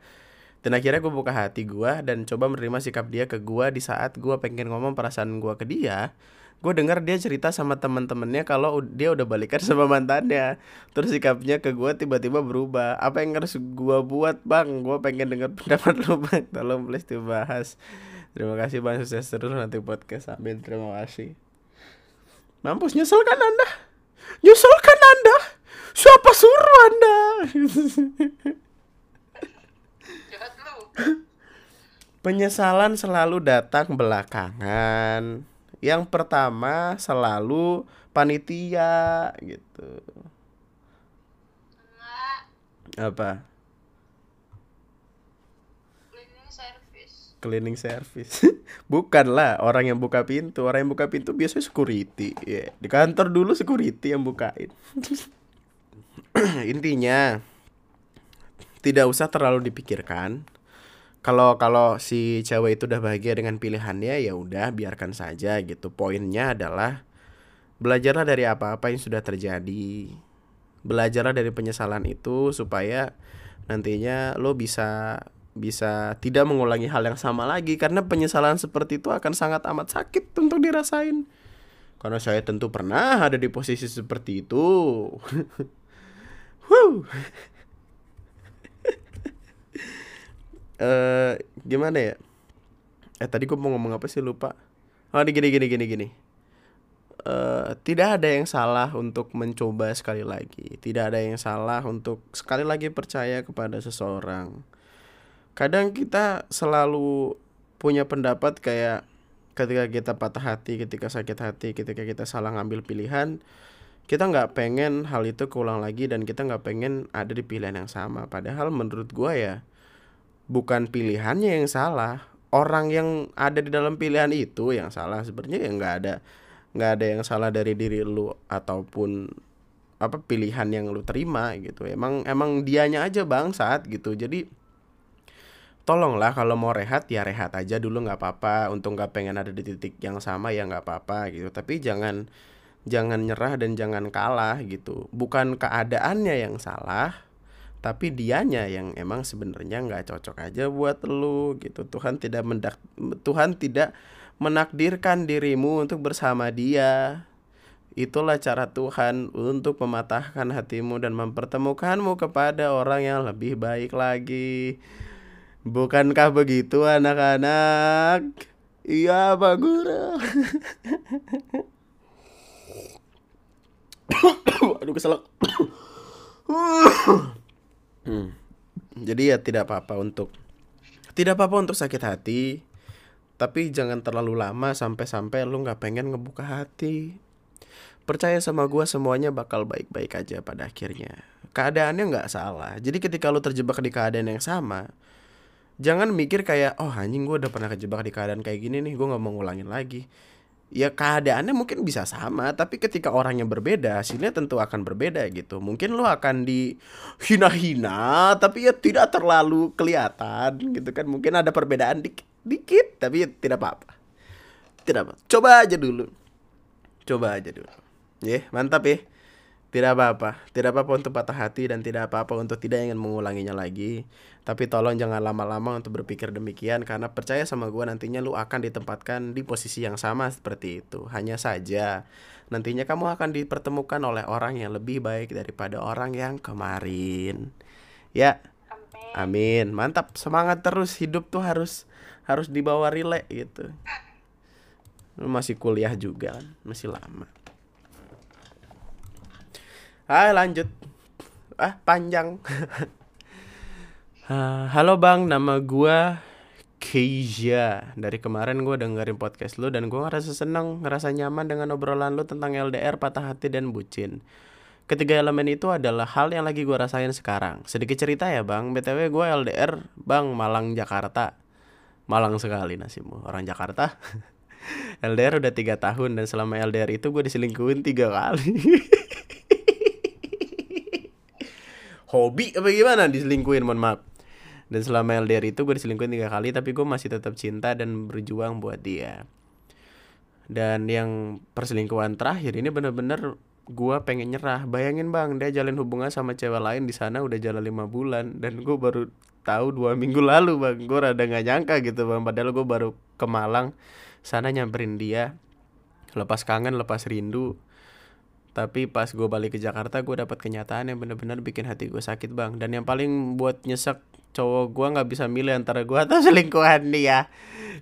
[SPEAKER 1] Dan akhirnya gue buka hati gua dan coba menerima sikap dia ke gua di saat gua pengen ngomong perasaan gua ke dia. Gue dengar dia cerita sama teman-temannya kalau dia udah balikan sama mantannya. Terus sikapnya ke gua tiba-tiba berubah. Apa yang harus gua buat bang? Gua pengen dengar pendapat lu bang. Tolong please dibahas. Terima kasih bang sukses terus nanti podcast. Amin terima kasih. Mampus nyesel kan anda? Nyesel kan anda? Siapa suruh anda? Penyesalan selalu datang belakangan. Yang pertama selalu panitia gitu. Apa?
[SPEAKER 2] Cleaning service.
[SPEAKER 1] Cleaning service. Bukan lah orang yang buka pintu. Orang yang buka pintu biasanya security. Ya, Di kantor dulu security yang bukain. intinya tidak usah terlalu dipikirkan kalau kalau si cewek itu udah bahagia dengan pilihannya ya udah biarkan saja gitu poinnya adalah belajarlah dari apa-apa yang sudah terjadi belajarlah dari penyesalan itu supaya nantinya lo bisa bisa tidak mengulangi hal yang sama lagi karena penyesalan seperti itu akan sangat amat sakit untuk dirasain karena saya tentu pernah ada di posisi seperti itu Wuh. eh gimana ya? Eh tadi gue mau ngomong apa sih lupa. Oh ini gini gini gini gini. Eh tidak ada yang salah untuk mencoba sekali lagi. Tidak ada yang salah untuk sekali lagi percaya kepada seseorang. Kadang kita selalu punya pendapat kayak ketika kita patah hati, ketika sakit hati, ketika kita salah ngambil pilihan, kita nggak pengen hal itu keulang lagi dan kita nggak pengen ada di pilihan yang sama. Padahal menurut gue ya bukan pilihannya yang salah. Orang yang ada di dalam pilihan itu yang salah. Sebenarnya ya nggak ada nggak ada yang salah dari diri lu ataupun apa pilihan yang lu terima gitu. Emang emang dianya aja bangsat gitu. Jadi tolonglah kalau mau rehat ya rehat aja dulu nggak apa-apa. Untuk nggak pengen ada di titik yang sama ya nggak apa-apa gitu. Tapi jangan jangan nyerah dan jangan kalah gitu. Bukan keadaannya yang salah tapi dianya yang emang sebenarnya nggak cocok aja buat lu gitu. Tuhan tidak mendak Tuhan tidak menakdirkan dirimu untuk bersama dia. Itulah cara Tuhan untuk mematahkan hatimu dan mempertemukanmu kepada orang yang lebih baik lagi bukankah begitu anak-anak iya Pak Guru aduh keselak Hmm. Jadi ya tidak apa-apa untuk tidak apa-apa untuk sakit hati, tapi jangan terlalu lama sampai-sampai lu nggak pengen ngebuka hati. Percaya sama gua semuanya bakal baik-baik aja pada akhirnya. Keadaannya nggak salah. Jadi ketika lu terjebak di keadaan yang sama, jangan mikir kayak oh anjing gua udah pernah kejebak di keadaan kayak gini nih, gua nggak mau ngulangin lagi. Ya keadaannya mungkin bisa sama tapi ketika orangnya berbeda hasilnya tentu akan berbeda gitu. Mungkin lo akan dihina-hina tapi ya tidak terlalu kelihatan gitu kan. Mungkin ada perbedaan dikit, dikit tapi ya tidak apa-apa. Tidak apa coba aja dulu. Coba aja dulu. Ya yeah, mantap ya tidak apa-apa, tidak apa-apa untuk patah hati dan tidak apa-apa untuk tidak ingin mengulanginya lagi. Tapi tolong jangan lama-lama untuk berpikir demikian karena percaya sama gue nantinya lu akan ditempatkan di posisi yang sama seperti itu. Hanya saja nantinya kamu akan dipertemukan oleh orang yang lebih baik daripada orang yang kemarin. Ya. Amin. Mantap, semangat terus. Hidup tuh harus harus dibawa rilek gitu. Lu masih kuliah juga kan, masih lama. Hai lanjut. Ah panjang. Uh, Halo bang. Nama gua Keisha. Dari kemarin gue dengerin podcast lu Dan gue ngerasa seneng Ngerasa nyaman dengan obrolan lu tentang LDR, patah hati, dan bucin. Ketiga elemen itu adalah hal yang lagi gue rasain sekarang. Sedikit cerita ya bang. BTW gue LDR Bang Malang Jakarta. Malang sekali nasibmu Orang Jakarta. LDR udah tiga tahun Dan selama LDR itu gue diselingkuhin tiga kali hobi apa gimana? Diselingkuhin mohon maaf. Dan selama LDR itu gue diselingkuhin tiga kali tapi gue masih tetap cinta dan berjuang buat dia. Dan yang perselingkuhan terakhir ini bener-bener gue pengen nyerah. Bayangin bang dia jalin hubungan sama cewek lain di sana udah jalan lima bulan dan gue baru tahu dua minggu lalu bang gue rada nggak nyangka gitu bang. Padahal gue baru ke Malang sana nyamperin dia. Lepas kangen lepas rindu tapi pas gue balik ke Jakarta gue dapat kenyataan yang bener-bener bikin hati gue sakit bang. Dan yang paling buat nyesek cowok gue nggak bisa milih antara gue atau selingkuhan dia.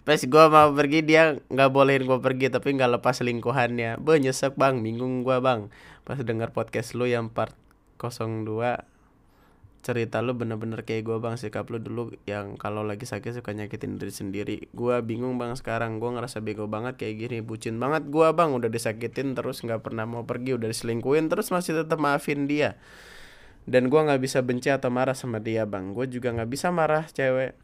[SPEAKER 1] Pas gue mau pergi dia nggak bolehin gue pergi tapi nggak lepas selingkuhannya. Be nyesek bang. Bingung gue bang. Pas dengar podcast lu yang part 02 cerita lu bener-bener kayak gue bang. Sikap lu dulu yang kalau lagi sakit suka nyakitin diri sendiri. Gue bingung bang sekarang. Gue ngerasa bego banget kayak gini. Bucin banget gue bang. Udah disakitin terus nggak pernah mau pergi udah diselingkuin terus masih tetap maafin dia. Dan gue nggak bisa benci atau marah sama dia bang. Gue juga nggak bisa marah cewek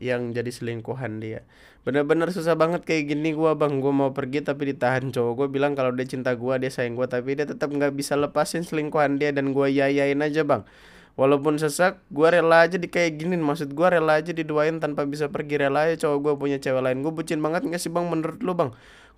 [SPEAKER 1] yang jadi selingkuhan dia. Bener-bener susah banget kayak gini gua bang. Gua mau pergi tapi ditahan cowok gua bilang kalau dia cinta gua dia sayang gua tapi dia tetap nggak bisa lepasin selingkuhan dia dan gua yayain aja bang walaupun sesak gua rela aja di kayak gini. Maksud gua rela aja diduain tanpa bisa pergi. Rela aja cowok gua punya cewek lain. Gua bucin banget nggak sih bang? Menurut lu bang?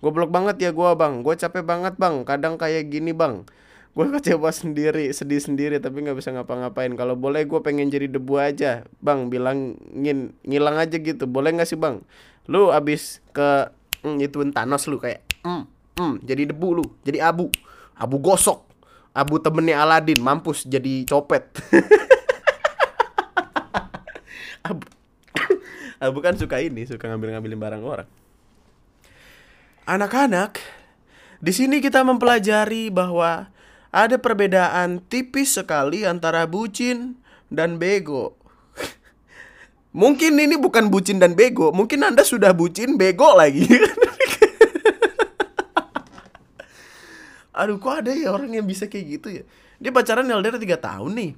[SPEAKER 1] Goblok banget ya gua bang. Gua capek banget bang. Kadang kayak gini bang. Gue kecewa sendiri sedih sendiri tapi nggak bisa ngapa-ngapain. Kalau boleh gue pengen jadi debu aja. Bang bilangin ngilang aja gitu. Boleh nggak sih bang? Lu abis ke mm, ituin Thanos lu kayak mm, mm, jadi debu lu jadi abu. Abu gosok abu temennya Aladin mampus jadi copet abu abu kan suka ini suka ngambil-ngambilin barang orang anak-anak di sini kita mempelajari bahwa ada perbedaan tipis sekali antara bucin dan bego. mungkin ini bukan bucin dan bego, mungkin Anda sudah bucin bego lagi. Aduh, kok ada ya orang yang bisa kayak gitu ya? Dia pacaran LDR 3 tahun nih.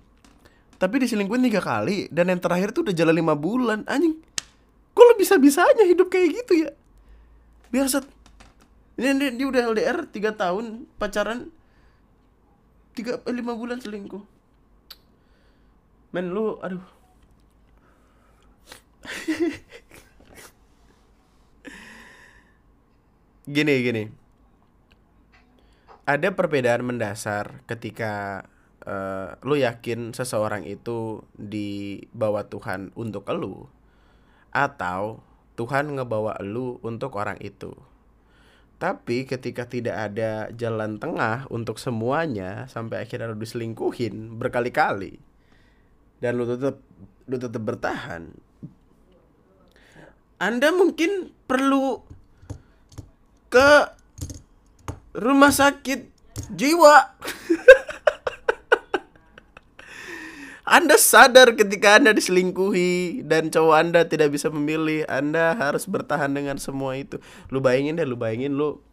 [SPEAKER 1] Tapi diselingkuhin tiga kali dan yang terakhir tuh udah jalan lima bulan. Anjing. Kok lo bisa-bisanya hidup kayak gitu ya? Biasa ini dia, dia udah LDR 3 tahun pacaran tiga eh, lima bulan selingkuh men lu aduh gini gini ada perbedaan mendasar ketika uh, lu yakin seseorang itu dibawa Tuhan untuk elu atau Tuhan ngebawa lu untuk orang itu tapi ketika tidak ada jalan tengah untuk semuanya sampai akhirnya lu diselingkuhin berkali-kali dan lu tetap lu tetap bertahan. Anda mungkin perlu ke rumah sakit jiwa. Anda sadar ketika Anda diselingkuhi dan cowok Anda tidak bisa memilih, Anda harus bertahan dengan semua itu. Lu bayangin deh, lu bayangin lu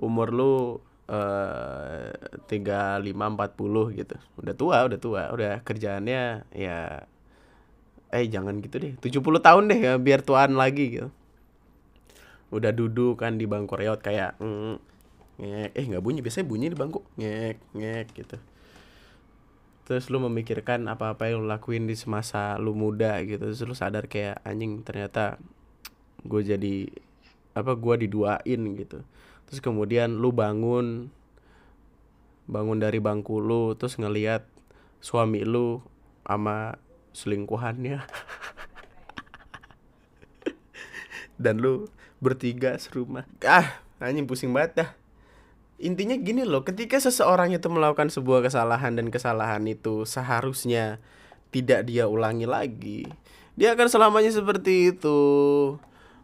[SPEAKER 1] umur lu eh, tiga lima empat puluh gitu. Udah tua, udah tua, udah kerjaannya ya eh jangan gitu deh. 70 tahun deh ya biar tuaan lagi gitu. Udah duduk kan di bangku reot kayak mm, ngek. eh nggak bunyi. Biasanya bunyi di bangku. Ngek ngek gitu. Terus lu memikirkan apa-apa yang lu lakuin di semasa lu muda gitu. Terus lu sadar kayak anjing ternyata gue jadi apa gue diduain gitu. Terus kemudian lu bangun bangun dari bangku lu terus ngeliat suami lu sama selingkuhannya. Dan lu bertiga serumah. Ah anjing pusing banget dah intinya gini loh ketika seseorang itu melakukan sebuah kesalahan dan kesalahan itu seharusnya tidak dia ulangi lagi dia akan selamanya seperti itu.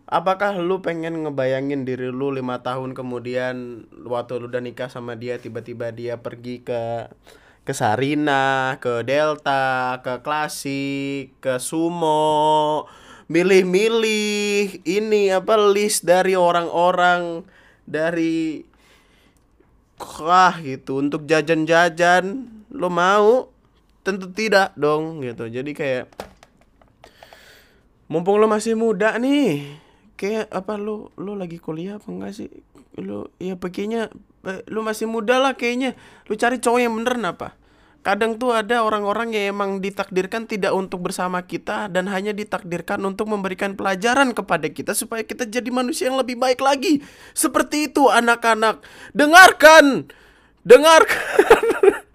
[SPEAKER 1] Apakah lu pengen ngebayangin diri lu lima tahun kemudian waktu lu udah nikah sama dia tiba-tiba dia pergi ke ke Sarina, ke Delta, ke Klasik, ke Sumo, milih-milih ini apa list dari orang-orang dari wah gitu untuk jajan-jajan. Lo mau? Tentu tidak dong gitu. Jadi kayak mumpung lo masih muda nih kayak apa lo lo lagi kuliah apa enggak sih? Lo ya pakainya eh, lo masih muda lah kayaknya. Lo cari cowok yang bener apa kadang tuh ada orang-orang yang emang ditakdirkan tidak untuk bersama kita dan hanya ditakdirkan untuk memberikan pelajaran kepada kita supaya kita jadi manusia yang lebih baik lagi. Seperti itu anak-anak. Dengarkan. Dengarkan.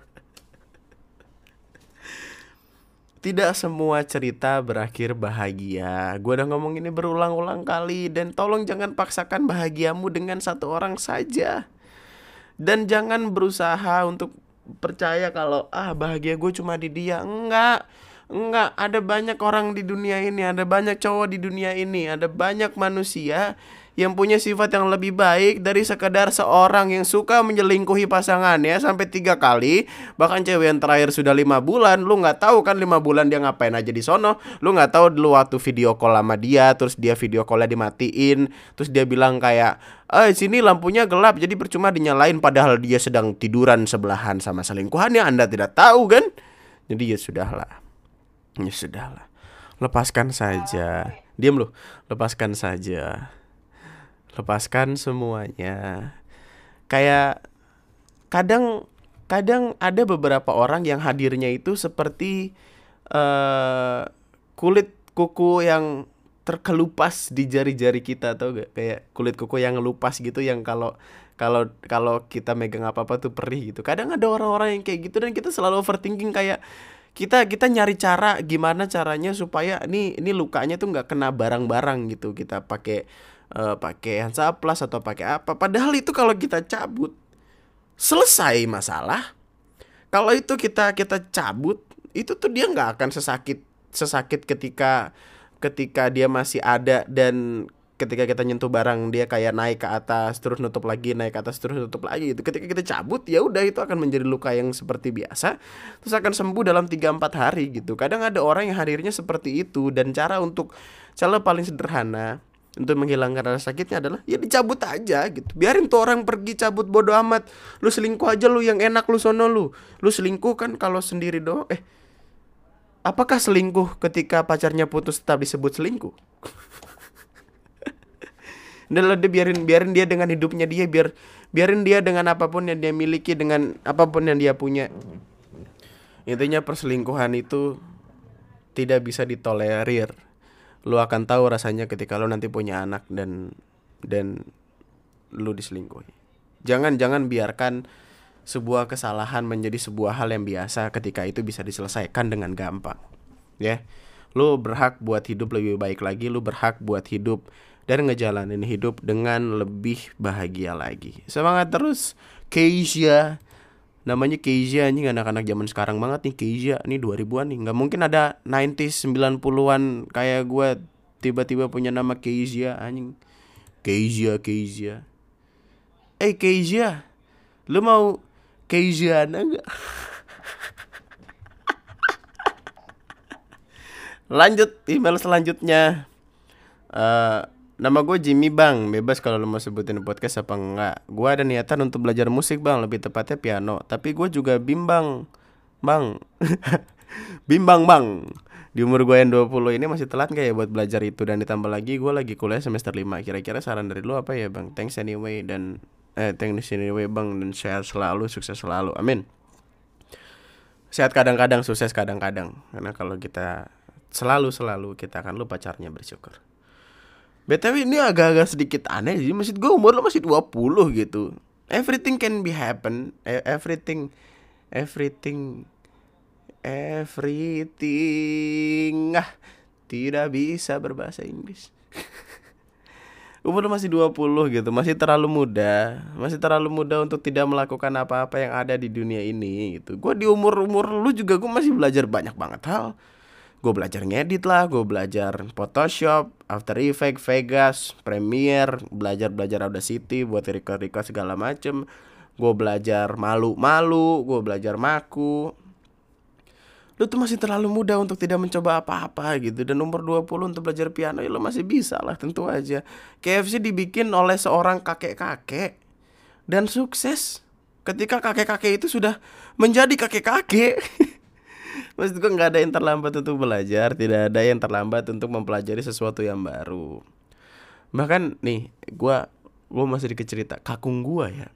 [SPEAKER 1] Tidak semua cerita berakhir bahagia. Gue udah ngomong ini berulang-ulang kali dan tolong jangan paksakan bahagiamu dengan satu orang saja. Dan jangan berusaha untuk percaya kalau ah bahagia gue cuma di dia. Enggak. Enggak. Ada banyak orang di dunia ini ada banyak cowok di dunia ini ada banyak manusia yang punya sifat yang lebih baik dari sekedar seorang yang suka menyelingkuhi pasangannya sampai tiga kali. Bahkan cewek yang terakhir sudah lima bulan lu nggak tahu kan lima bulan dia ngapain aja di sono. Lu nggak tahu dulu waktu video call sama dia terus dia video callnya dimatiin. Terus dia bilang kayak eh sini lampunya gelap jadi percuma dinyalain padahal dia sedang tiduran sebelahan sama selingkuhannya. Anda tidak tahu kan? Jadi ya sudahlah. Ya sudahlah. Lepaskan saja. Diam lu. Lepaskan saja. Lepaskan semuanya. Kayak kadang kadang ada beberapa orang yang hadirnya itu seperti eh kulit kuku yang terkelupas di jari-jari kita atau gak kayak kulit kuku yang ngelupas gitu yang kalau kalau kalau kita megang apa-apa tuh perih gitu. Kadang ada orang-orang yang kayak gitu dan kita selalu overthinking kayak kita kita nyari cara gimana caranya supaya ini ini lukanya tuh nggak kena barang-barang gitu. Kita pakai eh, pakai Hansaplast atau pakai apa. Padahal itu kalau kita cabut selesai masalah. Kalau itu kita kita cabut, itu tuh dia nggak akan sesakit sesakit ketika ketika dia masih ada dan ketika kita nyentuh barang dia kayak naik ke atas terus nutup lagi naik ke atas terus nutup lagi itu ketika kita cabut ya udah itu akan menjadi luka yang seperti biasa terus akan sembuh dalam 3-4 hari gitu kadang ada orang yang hadirnya seperti itu dan cara untuk cara paling sederhana untuk menghilangkan rasa sakitnya adalah ya dicabut aja gitu. Biarin tuh orang pergi cabut bodo amat. Lu selingkuh aja lu yang enak lu sono lu. Lu selingkuh kan kalau sendiri doang. Eh apakah selingkuh ketika pacarnya putus tetap disebut selingkuh? Lah, dia biarin biarin dia dengan hidupnya dia biar biarin dia dengan apa pun yang dia miliki dengan apa pun yang dia punya. Intinya perselingkuhan itu tidak bisa ditolerir lu akan tahu rasanya ketika lu nanti punya anak dan dan lu diselingkuhi. Jangan jangan biarkan sebuah kesalahan menjadi sebuah hal yang biasa ketika itu bisa diselesaikan dengan gampang ya. Lu berhak buat hidup lebih baik lagi lu berhak buat hidup dan ngejalanin hidup dengan lebih bahagia lagi. Semangat terus Keisha namanya Keisha anjing anak-anak zaman sekarang banget nih Keisha nih 2000-an nih. Nggak mungkin ada 90s 90-an kayak gue tiba-tiba punya nama Keisha anjing. Keisha Keisha eh Keisha lu mau Keisha enggak? Lanjut email selanjutnya. Eh nama gue Jimmy bang. Bebas kalau lo mau sebutin podcast apa enggak. Gue ada niatan untuk belajar musik bang. Lebih tepatnya piano. Tapi gue juga bimbang. Bang. Bimbang bang. Di umur gue yang 20 ini masih telat gak ya buat belajar itu? Dan ditambah lagi gue lagi kuliah semester 5 kira-kira saran dari lo apa ya bang? Thanks anyway dan eh thanks anyway bang. Dan sehat selalu sukses selalu. Amin. Sehat kadang-kadang sukses kadang-kadang. Karena kalau kita selalu selalu kita akan lupa caranya bersyukur BTW ini agak-agak sedikit aneh sih. Maksud gue umur lo masih 20 gitu. Everything can be happen. E- Everything Everything Everything. Ah, Tidak bisa berbahasa Inggris. Umur lo masih 20 gitu. Masih terlalu muda. Masih terlalu muda untuk tidak melakukan apa-apa yang ada di dunia ini gitu. Gue di umur-umur lu juga gue masih belajar banyak banget hal gue belajar ngedit lah, gue belajar Photoshop, After Effects, Vegas, Premiere, belajar belajar Audacity buat record record segala macem. Gue belajar malu-malu, gue belajar maku. Lu tuh masih terlalu muda untuk tidak mencoba apa-apa gitu Dan umur 20 untuk belajar piano ya lu masih bisa lah tentu aja KFC dibikin oleh seorang kakek-kakek Dan sukses Ketika kakek-kakek itu sudah menjadi kakek-kakek Maksud gue nggak ada yang terlambat untuk belajar, tidak ada yang terlambat untuk mempelajari sesuatu yang baru. Bahkan nih, gue gue masih dikit cerita kakung gua ya.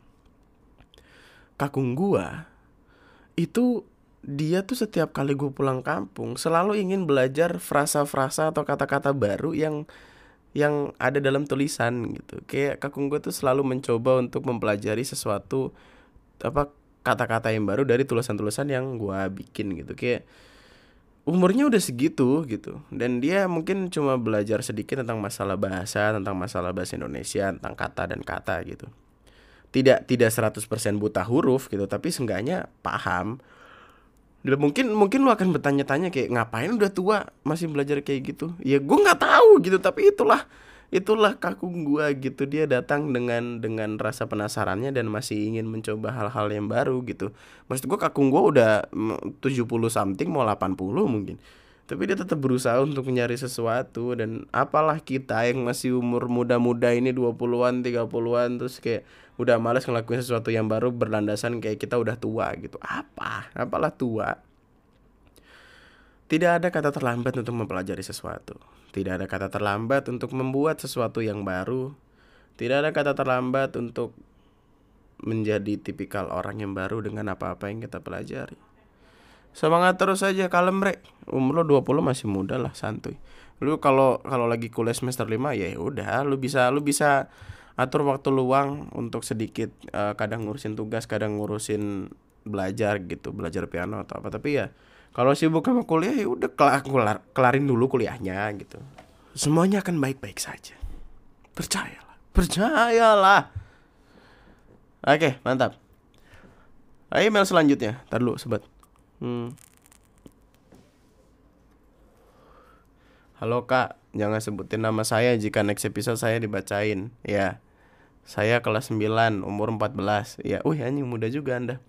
[SPEAKER 1] Kakung gua itu dia tuh setiap kali gue pulang kampung selalu ingin belajar frasa-frasa atau kata-kata baru yang yang ada dalam tulisan gitu. Kayak kakung gue tuh selalu mencoba untuk mempelajari sesuatu apa kata-kata yang baru dari tulisan-tulisan yang gua bikin gitu. Kayak umurnya udah segitu gitu. Dan dia mungkin cuma belajar sedikit tentang masalah bahasa tentang masalah bahasa Indonesia tentang kata dan kata gitu. Tidak tidak 100% buta huruf gitu tapi seenggaknya paham. Dan mungkin mungkin lu akan bertanya-tanya kayak ngapain udah tua masih belajar kayak gitu? Ya gue nggak tahu gitu tapi itulah itulah kakung gua gitu. Dia datang dengan dengan rasa penasarannya dan masih ingin mencoba hal-hal yang baru gitu. Maksud gua kakung gua udah mm, 70 something mau 80 mungkin. Tapi dia tetap berusaha untuk mencari sesuatu dan apalah kita yang masih umur muda-muda ini 20-an 30-an terus kayak udah males ngelakuin sesuatu yang baru berlandasan kayak kita udah tua gitu. Apa? Apalah tua Tidak ada kata terlambat untuk mempelajari sesuatu. Tidak ada kata terlambat untuk membuat sesuatu yang baru. Tidak ada kata terlambat untuk menjadi tipikal orang yang baru dengan apa-apa yang kita pelajari. Semangat terus aja kalem rek. Umur lo 20 masih muda lah, santuy. Lu kalau kalau lagi kuliah semester 5 ya udah lu bisa lu bisa atur waktu luang untuk sedikit eh, kadang ngurusin tugas, kadang ngurusin belajar gitu, belajar piano atau apa. Tapi ya kalau sibuk sama kuliah ya udah kelar, kelar, kelarin dulu kuliahnya gitu. Semuanya akan baik-baik saja. Percayalah. Percayalah. Oke, mantap. Ayo email selanjutnya. Ntar dulu, sobat. Hmm. Halo kak, jangan sebutin nama saya jika next episode saya dibacain Ya, saya kelas 9, umur 14 Ya, wih anjing muda juga anda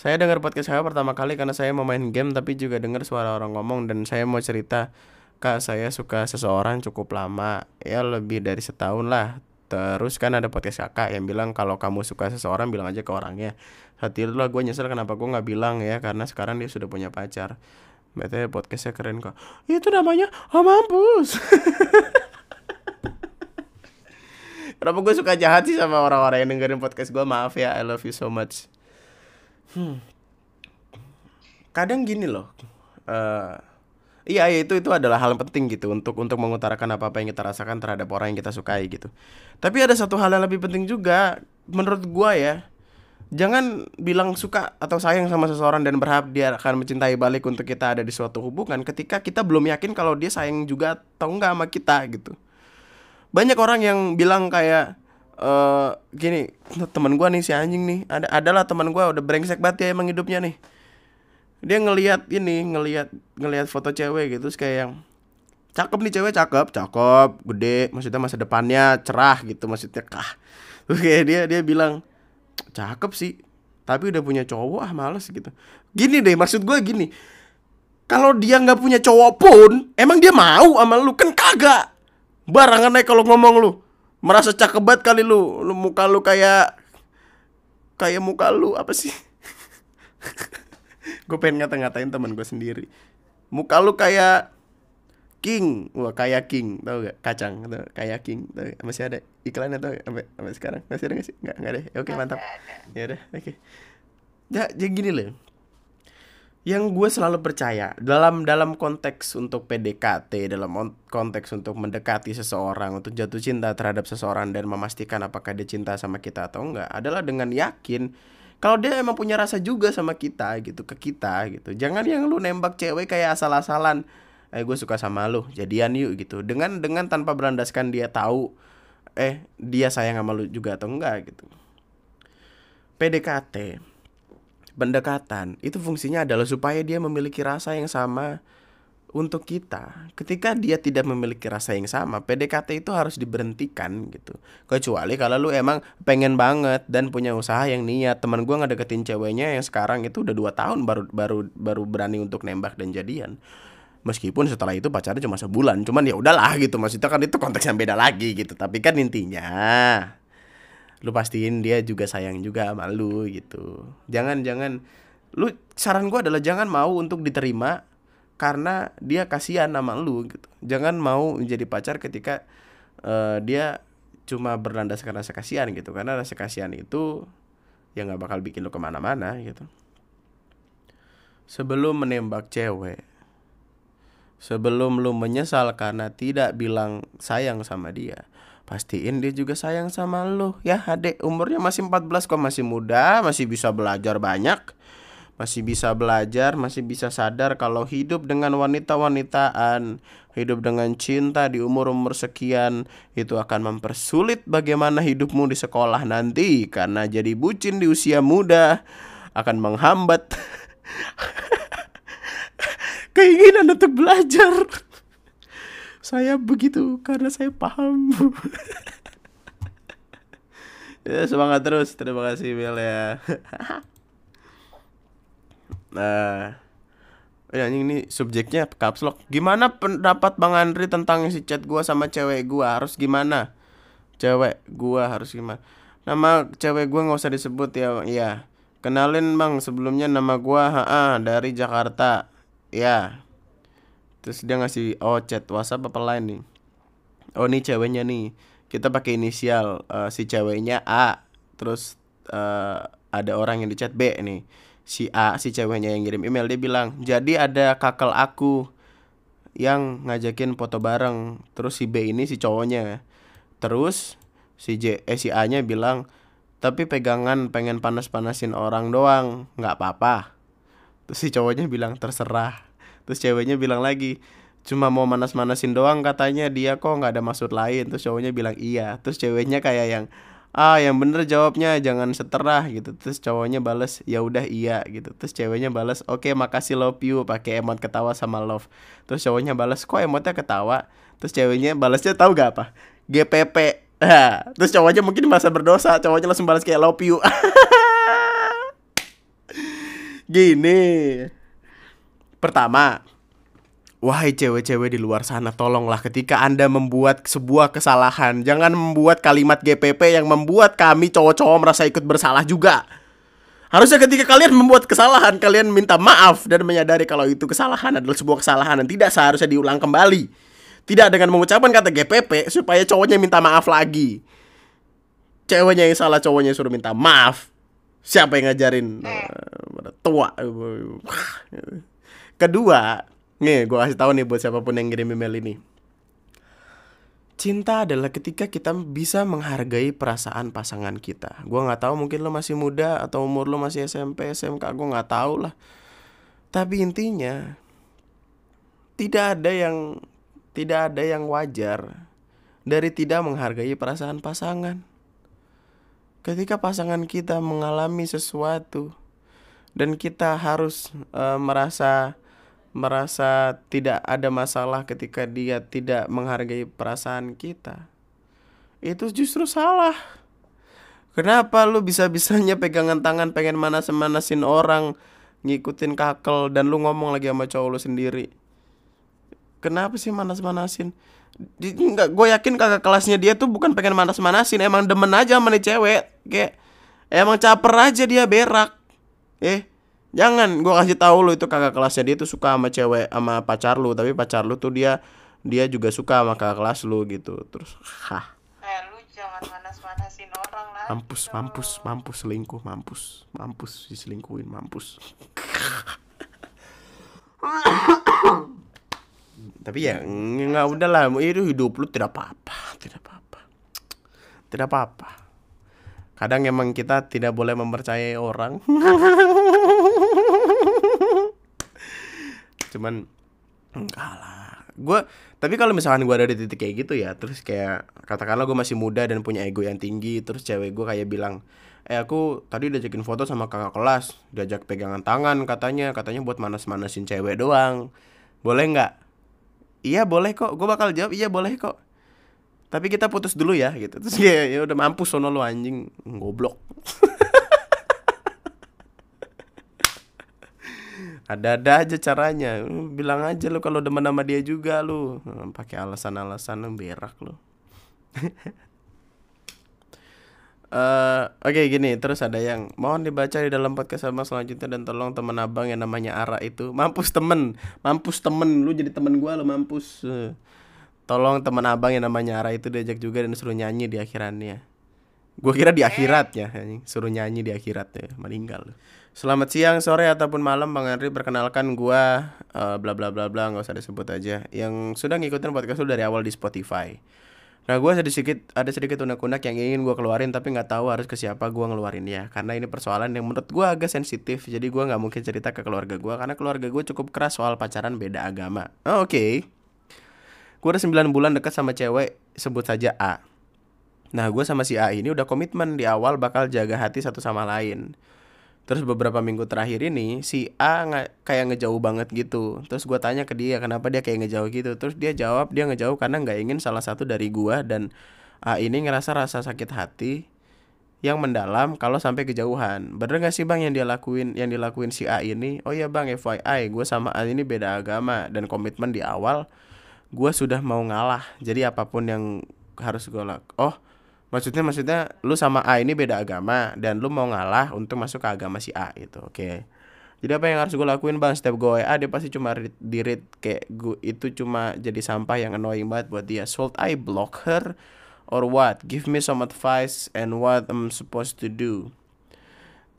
[SPEAKER 1] Saya dengar podcast saya pertama kali karena saya mau main game Tapi juga dengar suara orang ngomong Dan saya mau cerita Kak, saya suka seseorang cukup lama Ya, lebih dari setahun lah Terus kan ada podcast kakak yang bilang kalau kamu suka seseorang bilang aja ke orangnya. Saat itu lah gue nyesel kenapa gue nggak bilang ya karena sekarang dia sudah punya pacar. Betulnya podcastnya keren kok. Itu namanya oh mampus. Kenapa gue suka jahat sih sama orang-orang yang dengerin podcast gue Maaf ya, I love you so much hmm. Kadang gini loh uh, Iya, itu itu adalah hal penting gitu untuk untuk mengutarakan apa apa yang kita rasakan terhadap orang yang kita sukai gitu. Tapi ada satu hal yang lebih penting juga menurut gua ya. Jangan bilang suka atau sayang sama seseorang dan berharap dia akan mencintai balik untuk kita ada di suatu hubungan ketika kita belum yakin kalau dia sayang juga atau enggak sama kita gitu. Banyak orang yang bilang kayak eh gini, teman gua nih si anjing nih, ada adalah teman gua udah brengsek banget ya emang hidupnya nih. Dia ngelihat ini ngelihat ngelihat foto cewek gitu terus kayak yang cakep nih cewek cakep cakep gede maksudnya masa depannya cerah gitu maksudnya kah? Kayak dia dia bilang cakep sih tapi udah punya cowok ah males gitu. Gini deh maksud gue gini. Kalau dia nggak punya cowok pun emang dia mau sama lu kan kagak. Barangan aja kalau ngomong lu merasa cakep banget kali lu. Lu muka lu kayak kayak muka lu apa sih? Gue pengen ngata-ngatain teman gue sendiri. Muka lu kayak king. Wah kayak king. Tau gak? Kacang. Tau kayak king. Tau gak? masih ada iklannya tau gak? sampai sampai sekarang. Masih ada gak sih? Nggak nggak deh oke mantap. ya udah oke. Ya jadi gini loh yang gue selalu percaya dalam dalam konteks untuk PDKT dalam konteks untuk mendekati seseorang untuk jatuh cinta terhadap seseorang dan memastikan apakah dia cinta sama kita atau enggak adalah dengan yakin kalau dia emang punya rasa juga sama kita gitu ke kita gitu. Jangan yang lu nembak cewek kayak asal-asalan eh gue suka sama lu jadian yuk gitu. Dengan dengan tanpa berlandaskan dia tahu eh dia sayang sama lu juga atau enggak gitu. PDKT pendekatan. Itu fungsinya adalah supaya dia memiliki rasa yang sama untuk kita. Ketika dia tidak memiliki rasa yang sama PDKT itu harus diberhentikan gitu. Kecuali kalau lu emang pengen banget dan punya usaha yang niat. Teman gue ngedeketin ceweknya yang sekarang itu udah dua tahun baru baru baru berani untuk nembak dan jadian. Meskipun setelah itu pacarnya cuma sebulan cuman ya udahlah gitu. Maksudnya kan itu konteks yang beda lagi gitu. Tapi kan intinya lu pastiin dia juga sayang juga sama lu gitu jangan jangan lu saran gue adalah jangan mau untuk diterima karena dia kasihan sama lu gitu. Jangan mau menjadi pacar ketika uh, dia cuma berlandaskan rasa kasihan gitu karena rasa kasihan itu ya nggak bakal bikin lu ke mana-mana gitu. Sebelum menembak cewek, sebelum lu menyesal karena tidak bilang sayang sama dia, pastiin dia juga sayang sama lu. Ya adek umurnya masih 14 kok. Masih muda masih bisa belajar banyak. Masih bisa belajar, masih bisa sadar kalau hidup dengan wanita-wanitaan, hidup dengan cinta di umur-umur sekian itu akan mempersulit bagaimana hidupmu di sekolah nanti. Karena jadi bucin di usia muda akan menghambat keinginan untuk belajar. Saya begitu karena saya paham. ya, semangat terus. Terima kasih Mel ya. Nah, ya ini subjeknya caps lock. Gimana pendapat Bang Andri tentang si chat gua sama cewek gua? Harus gimana? Cewek gua harus gimana? Nama cewek gua nggak usah disebut ya, Iya. Kenalin Bang, sebelumnya nama gua HA dari Jakarta. Ya. Terus dia ngasih oh chat WhatsApp apa lain nih? Oh nih ceweknya nih. Kita pakai inisial eh, si ceweknya A. Terus eh, ada orang yang di chat B nih. Si A si ceweknya yang ngirim email dia bilang jadi ada kakel aku yang ngajakin foto bareng. Terus si B ini si cowoknya. Terus si J eh si A nya bilang tapi pegangan pengen panas-panasin orang doang. Nggak apa-apa. Terus si cowoknya bilang terserah terus ceweknya bilang lagi cuma mau manas-manasin doang katanya. Dia kok nggak ada maksud lain. Terus cowoknya bilang iya. Terus ceweknya kayak yang ah yang bener jawabnya jangan seterah gitu. Terus cowoknya bales ya udah iya gitu. Terus ceweknya bales oke makasih love you pakai emot ketawa sama love. Terus cowoknya bales kok emotnya ketawa? Terus ceweknya balesnya tahu gak apa? GPP terus cowoknya mungkin merasa berdosa cowoknya langsung balas kayak love you. Gini pertama Wahai cewek-cewek di luar sana, tolonglah ketika Anda membuat sebuah kesalahan, jangan membuat kalimat GPP yang membuat kami cowok-cowok merasa ikut bersalah juga. Harusnya ketika kalian membuat kesalahan, kalian minta maaf dan menyadari kalau itu kesalahan adalah sebuah kesalahan dan tidak seharusnya diulang kembali. Tidak dengan mengucapkan kata GPP supaya cowoknya minta maaf lagi. Ceweknya yang salah, cowoknya suruh minta maaf. Siapa yang ngajarin? Eh, tua. Kedua, nih gue kasih tahu nih buat siapa pun yang ngirim email ini. Cinta adalah ketika kita bisa menghargai perasaan pasangan kita. Gua nggak tahu mungkin lo masih muda atau umur lo masih SMP, SMK, gue nggak tahu lah. Tapi intinya tidak ada yang tidak ada yang wajar dari tidak menghargai perasaan pasangan. Ketika pasangan kita mengalami sesuatu dan kita harus eh, merasa merasa tidak ada masalah ketika dia tidak menghargai perasaan kita. Itu justru salah. Kenapa lu bisa-bisanya pegangan tangan pengen manas-manasin orang, ngikutin kakel dan lu ngomong lagi sama cowok lu sendiri? Kenapa sih manas-manasin? Enggak, gue yakin kakak kelasnya dia tuh bukan pengen manas-manasin, emang demen aja sama nih cewek. Kayak emang caper aja dia berak. Eh, jangan gue kasih tahu lu itu kakak kelasnya dia tuh suka sama cewek sama pacar lu, tapi pacar lu tuh dia dia juga suka sama kakak kelas lu gitu. Terus, hah,
[SPEAKER 2] Eh lu jangan manas-manasin orang lah.
[SPEAKER 1] mampus, mampus, mampus selingkuh, mampus, mampus diselingkuhin, mampus. tapi ya nggak udah lah. Itu hidup lu tidak apa-apa tidak apa-apa. Tidak apa-apa. Kadang emang kita tidak boleh mempercayai orang cuman enggak lah. Gue tapi kalau misalkan gue ada di titik kayak gitu ya terus kayak katakanlah gue masih muda dan punya ego yang tinggi terus cewek gue kayak bilang eh aku tadi diajakin foto sama kakak kelas diajak pegangan tangan katanya katanya buat manas-manasin cewek doang. Boleh nggak? Iya boleh kok. Gue bakal jawab iya boleh kok. Tapi kita putus dulu ya gitu. Terus ya udah mampus sono lu anjing. Goblok ada-ada aja caranya. Bilang aja lu kalau demen sama dia juga lu. Hmm, pakai alasan-alasan berak lu. Eh, Oke gini. Terus ada yang mohon dibaca di dalam podcast sama selanjutnya dan tolong teman abang yang namanya Ara itu. Mampus temen. Mampus temen. Lu jadi temen gua lu mampus. Eh, tolong teman abang yang namanya Ara itu diajak juga dan suruh nyanyi di akhirannya. Gua kira di akhiratnya anjing. suruh nyanyi di akhiratnya. Meninggal lu. Selamat siang, sore ataupun malam Bang Henry perkenalkan gua eh, bla bla bla bla nggak usah disebut aja yang sudah ngikutin podcast lu dari awal di Spotify. Nah gue ada sedikit ada sedikit unek-unek yang ingin gue keluarin tapi nggak tahu harus ke siapa gue ngeluarinnya karena ini persoalan yang menurut gue agak sensitif jadi gue nggak mungkin cerita ke keluarga gue karena keluarga gue cukup keras soal pacaran beda agama. Oh, Oke, gue udah 9 bulan dekat sama cewek sebut saja A. Nah gue sama si A ini udah komitmen di awal bakal jaga hati satu sama lain. Terus beberapa minggu terakhir ini si A nggak kayak ngejauh banget gitu. Terus gue tanya ke dia kenapa dia kayak ngejauh gitu. Terus dia jawab dia ngejauh karena nggak ingin salah satu dari gua dan A ini ngerasa rasa sakit hati yang mendalam kalau sampai kejauhan. Bener gak sih bang yang dia lakuin yang dilakuin si A ini? Oh iya bang FYI gue sama A ini beda agama dan komitmen di awal gue sudah mau ngalah. Jadi apa pun yang harus gue lakukan. Oh Maksudnya maksudnya lu sama A ini beda agama dan lu mau ngalah untuk masuk ke agama si A gitu. Oke. Jadi apa yang harus gue lakuin bang setiap gue WA dia pasti cuma read, di read kayak gue itu cuma jadi sampah yang annoying banget buat dia. Should I block her or what? Give me some advice and what I'm supposed to do.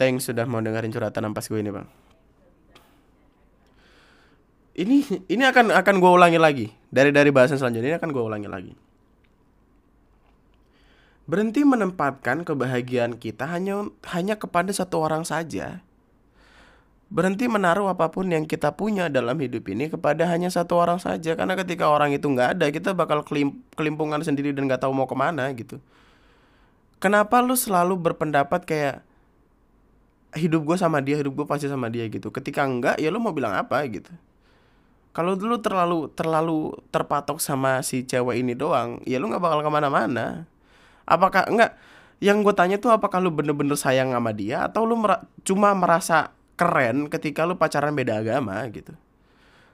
[SPEAKER 1] Thanks sudah mau dengerin curhatan ampas gue ini bang. Ini ini akan akan gue ulangi lagi dari dari bahasan selanjutnya ini akan gue ulangi lagi. Berhenti menempatkan kebahagiaan kita hanya hanya kepada satu orang saja. Berhenti menaruh apa pun yang kita punya dalam hidup ini kepada hanya satu orang saja. Karena ketika orang itu nggak ada, kita bakal kelim kelimpungan sendiri dan nggak tahu mau ke mana gitu. Kenapa lu selalu berpendapat kayak hidup gue sama dia, hidup gue pasti sama dia gitu. Ketika enggak, ya lu mau bilang apa gitu. Kalau dulu terlalu terlalu terpatok sama si cewek ini doang, ya lu nggak bakal ke mana-mana. Apakah enggak? Yang gue tanya tuh apakah lu bener-bener sayang sama dia atau lu mer cuma merasa keren ketika lu pacaran beda agama gitu.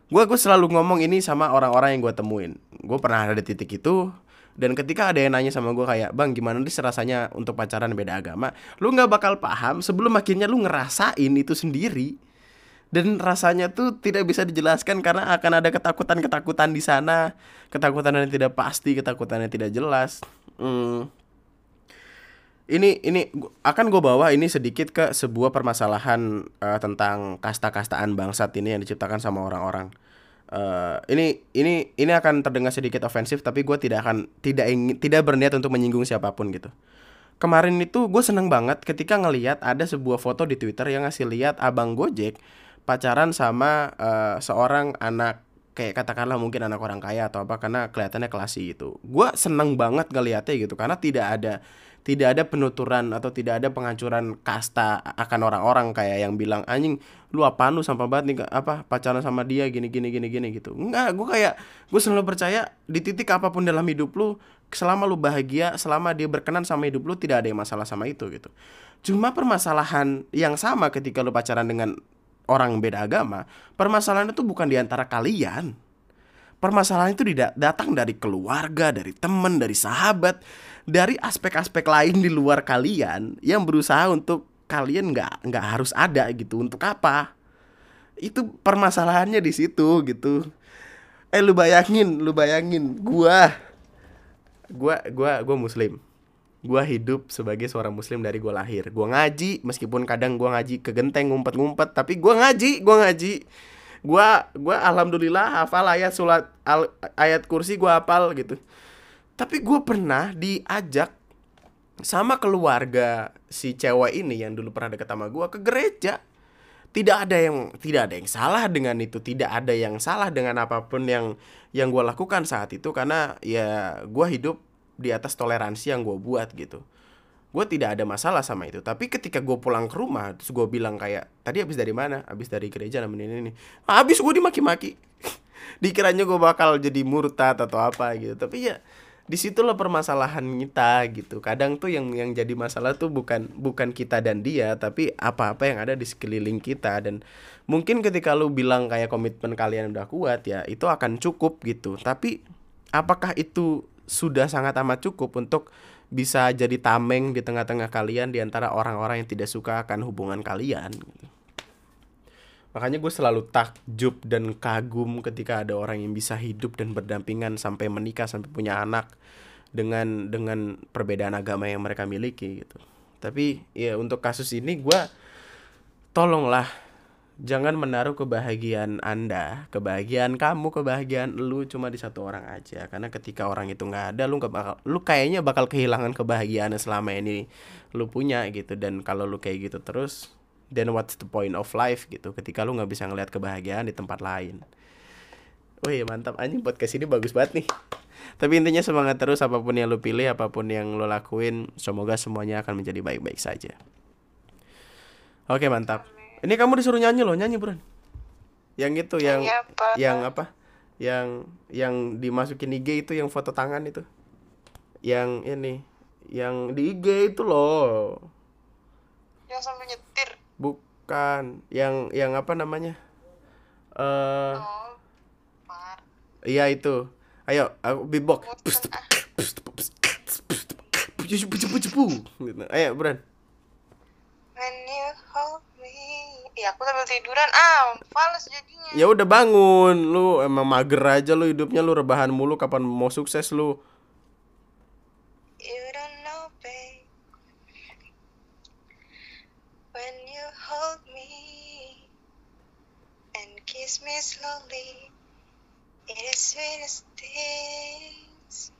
[SPEAKER 1] Gue gue selalu ngomong ini sama orang-orang yang gue temuin. Gue pernah ada di titik itu dan ketika ada yang nanya sama gue kayak bang gimana sih rasanya untuk pacaran beda agama, lu nggak bakal paham sebelum akhirnya lu ngerasain itu sendiri dan rasanya tuh tidak bisa dijelaskan karena akan ada ketakutan-ketakutan di sana, ketakutan yang tidak pasti, ketakutan yang tidak jelas. Hmm, ini ini akan gue bawa ini sedikit ke sebuah permasalahan uh, tentang kasta-kastaan bangsat ini yang diciptakan sama orang-orang. Uh, ini ini ini akan terdengar sedikit ofensif tapi gue tidak akan tidak ingin tidak berniat untuk menyinggung siapa pun gitu. Kemarin itu gue seneng banget ketika ngeliat ada sebuah foto di Twitter yang ngasih lihat abang Gojek pacaran sama uh, seorang anak kayak katakanlah mungkin anak orang kaya atau apa karena kelihatannya klasi gitu. Gue seneng banget ngeliatnya gitu karena tidak ada tidak ada penuturan atau tidak ada penghancuran kasta akan orang-orang kayak yang bilang anjing lu apa lu? Sampah banget nih apa pacaran sama dia gini gini gini gini gitu. Enggak gue kayak gue selalu percaya di titik apa pun dalam hidup lu selama lu bahagia selama dia berkenan sama hidup lu tidak ada yang masalah sama itu gitu. Cuma permasalahan yang sama ketika lu pacaran dengan orang beda agama permasalahan itu bukan di antara kalian. Permasalahan itu datang dari keluarga dari teman dari sahabat dari aspek-aspek lain di luar kalian yang berusaha untuk kalian nggak nggak harus ada gitu. Untuk apa? Itu permasalahannya di situ gitu. Eh lu bayangin lu bayangin. Gua gua gua gua muslim gua hidup sebagai seorang muslim dari gua lahir. Gua ngaji meskipun kadang gua ngaji ke genteng ngumpet-ngumpet tapi gua ngaji gua ngaji. Gua gua alhamdulillah hafal ayat surat al, ayat kursi gua hafal gitu. Tapi gue pernah diajak sama keluarga si cewek ini yang dulu pernah deket sama gue ke gereja. Tidak ada yang tidak ada yang salah dengan itu tidak ada yang salah dengan apa pun yang yang gue lakukan saat itu karena ya gue hidup di atas toleransi yang gue buat gitu. Gue tidak ada masalah sama itu. Tapi ketika gue pulang ke rumah terus gue bilang kayak tadi habis dari mana? Habis dari gereja namanya ini habis gue dimaki-maki. Dikiranya gue bakal jadi murtad atau apa gitu. Tapi ya di situlah permasalahan kita gitu. Kadang tuh yang yang jadi masalah tuh bukan bukan kita dan dia tapi apa-apa yang ada di sekeliling kita. Dan mungkin ketika lu bilang kayak komitmen kalian udah kuat ya itu akan cukup gitu. Tapi apakah itu sudah sangat amat cukup untuk bisa jadi tameng di tengah-tengah kalian di antara orang-orang yang tidak suka akan hubungan kalian. Makanya gue selalu takjub dan kagum ketika ada orang yang bisa hidup dan berdampingan sampai menikah sampai punya anak dengan dengan perbedaan agama yang mereka miliki gitu. Tapi ya untuk kasus ini gue tolonglah jangan menaruh kebahagiaan anda kebahagiaan kamu kebahagiaan lu cuma di satu orang aja. Karena ketika orang itu nggak ada lu gak bakal lu kayaknya bakal kehilangan kebahagiaan selama ini lu punya gitu. Dan kalau lu kayak gitu terus then what's the point of life gitu? Ketika lu nggak bisa ngeliat kebahagiaan di tempat lain. Wih mantap. Anjing podcast ini bagus banget nih. Tapi intinya semangat terus apa pun yang lu pilih Apa pun yang lu lakuin Semoga semuanya akan menjadi baik-baik saja. Oke mantap Ini kamu disuruh nyanyi loh Nyanyi bro Yang itu yang
[SPEAKER 2] apa?
[SPEAKER 1] Yang apa Yang Yang dimasukin IG itu Yang foto tangan itu Yang ini Yang di IG itu loh
[SPEAKER 2] Yang sampai nyetir
[SPEAKER 1] Bukan, yang yang apa namanya? Eh, uh,
[SPEAKER 2] oh
[SPEAKER 1] iya itu. Ayo, aku beatbox. Ayo, Bran.
[SPEAKER 2] when you hold ya aku sambil tiduran ah fals jadinya
[SPEAKER 1] Ya udah bangun, lu emang mager aja lu hidupnya lu rebahan mulu kapan mau sukses lu.
[SPEAKER 2] You don't know, babe. When you hold me and kiss me slowly, it is sweetest things.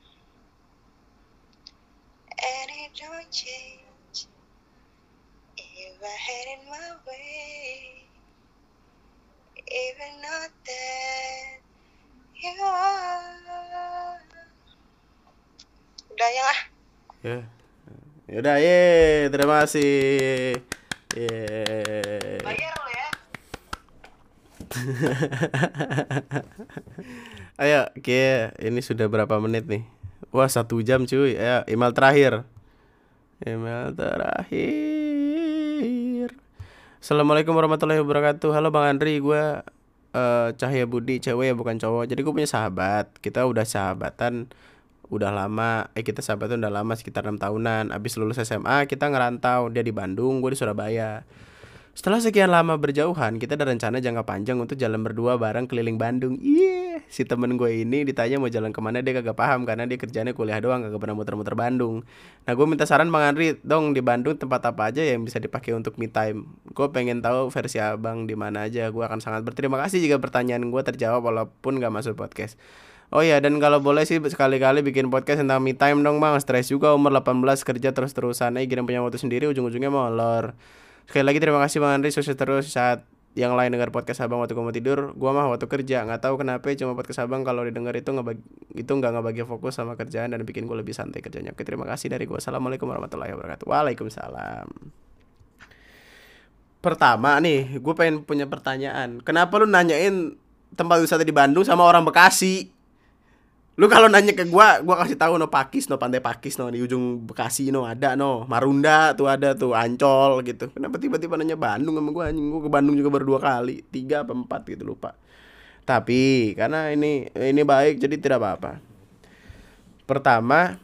[SPEAKER 2] And it don't change if I had it my way. Even not that you are. Udah ya lah.
[SPEAKER 1] Ya. Yaudah, ye, terima kasih. Ye.
[SPEAKER 2] Bayar lo ya.
[SPEAKER 1] Ayo, oke, ini sudah berapa menit nih? Wah, satu jam cuy. Ayo, email terakhir. Email terakhir. Assalamualaikum warahmatullahi wabarakatuh. Halo Bang Andri, gue eh, Cahaya Budi, cewek ya bukan cowok. Jadi gue punya sahabat. Kita udah sahabatan udah lama. Eh kita sahabatan udah lama sekitar enam tahunan. Abis lulus SMA kita ngerantau. Dia di Bandung, gue di Surabaya. Setelah sekian lama berjauhan, kita ada rencana jangka panjang untuk jalan berdua bareng keliling Bandung. Iya, si temen gue ini ditanya mau jalan ke mana dia kagak paham karena dia kerjanya kuliah doang kagak pernah muter-muter Bandung. Nah, gue minta saran Bang Andri, dong di Bandung tempat apa aja yang bisa dipakai untuk me time. Gue pengen tahu versi abang di mana aja. Gue akan sangat berterima kasih jika pertanyaan gue terjawab walaupun gak masuk podcast. Oh iya dan kalau boleh sih sekali-kali bikin podcast tentang me time dong bang Stres juga umur 18 kerja terus-terusan Eh gini punya waktu sendiri ujung-ujungnya molor Sekali lagi terima kasih Bang Andri. Sukses terus saat yang lain dengar podcast abang waktu gue mau tidur. Gua mah waktu kerja nggak tahu kenapa cuma podcast abang kalau didengar itu nggak itu nggak ngebagi fokus sama kerjaan dan bikin gue lebih santai kerjanya. Oke terima kasih dari gue assalamualaikum warahmatullahi wabarakatuh. Waalaikumsalam. Pertama nih gue pengen punya pertanyaan. Kenapa lu nanyain tempat wisata di Bandung sama orang Bekasi lu kalau nanya ke gua gua kasih tahu no Pakis no pantai Pakis no di ujung Bekasi no ada no Marunda tuh ada tuh Ancol gitu. Kenapa tiba-tiba nanya Bandung sama gua anjing? Gua ke Bandung juga baru dua kali tiga apa empat gitu lupa. Tapi karena ini ini baik jadi tidak apa-apa. Pertama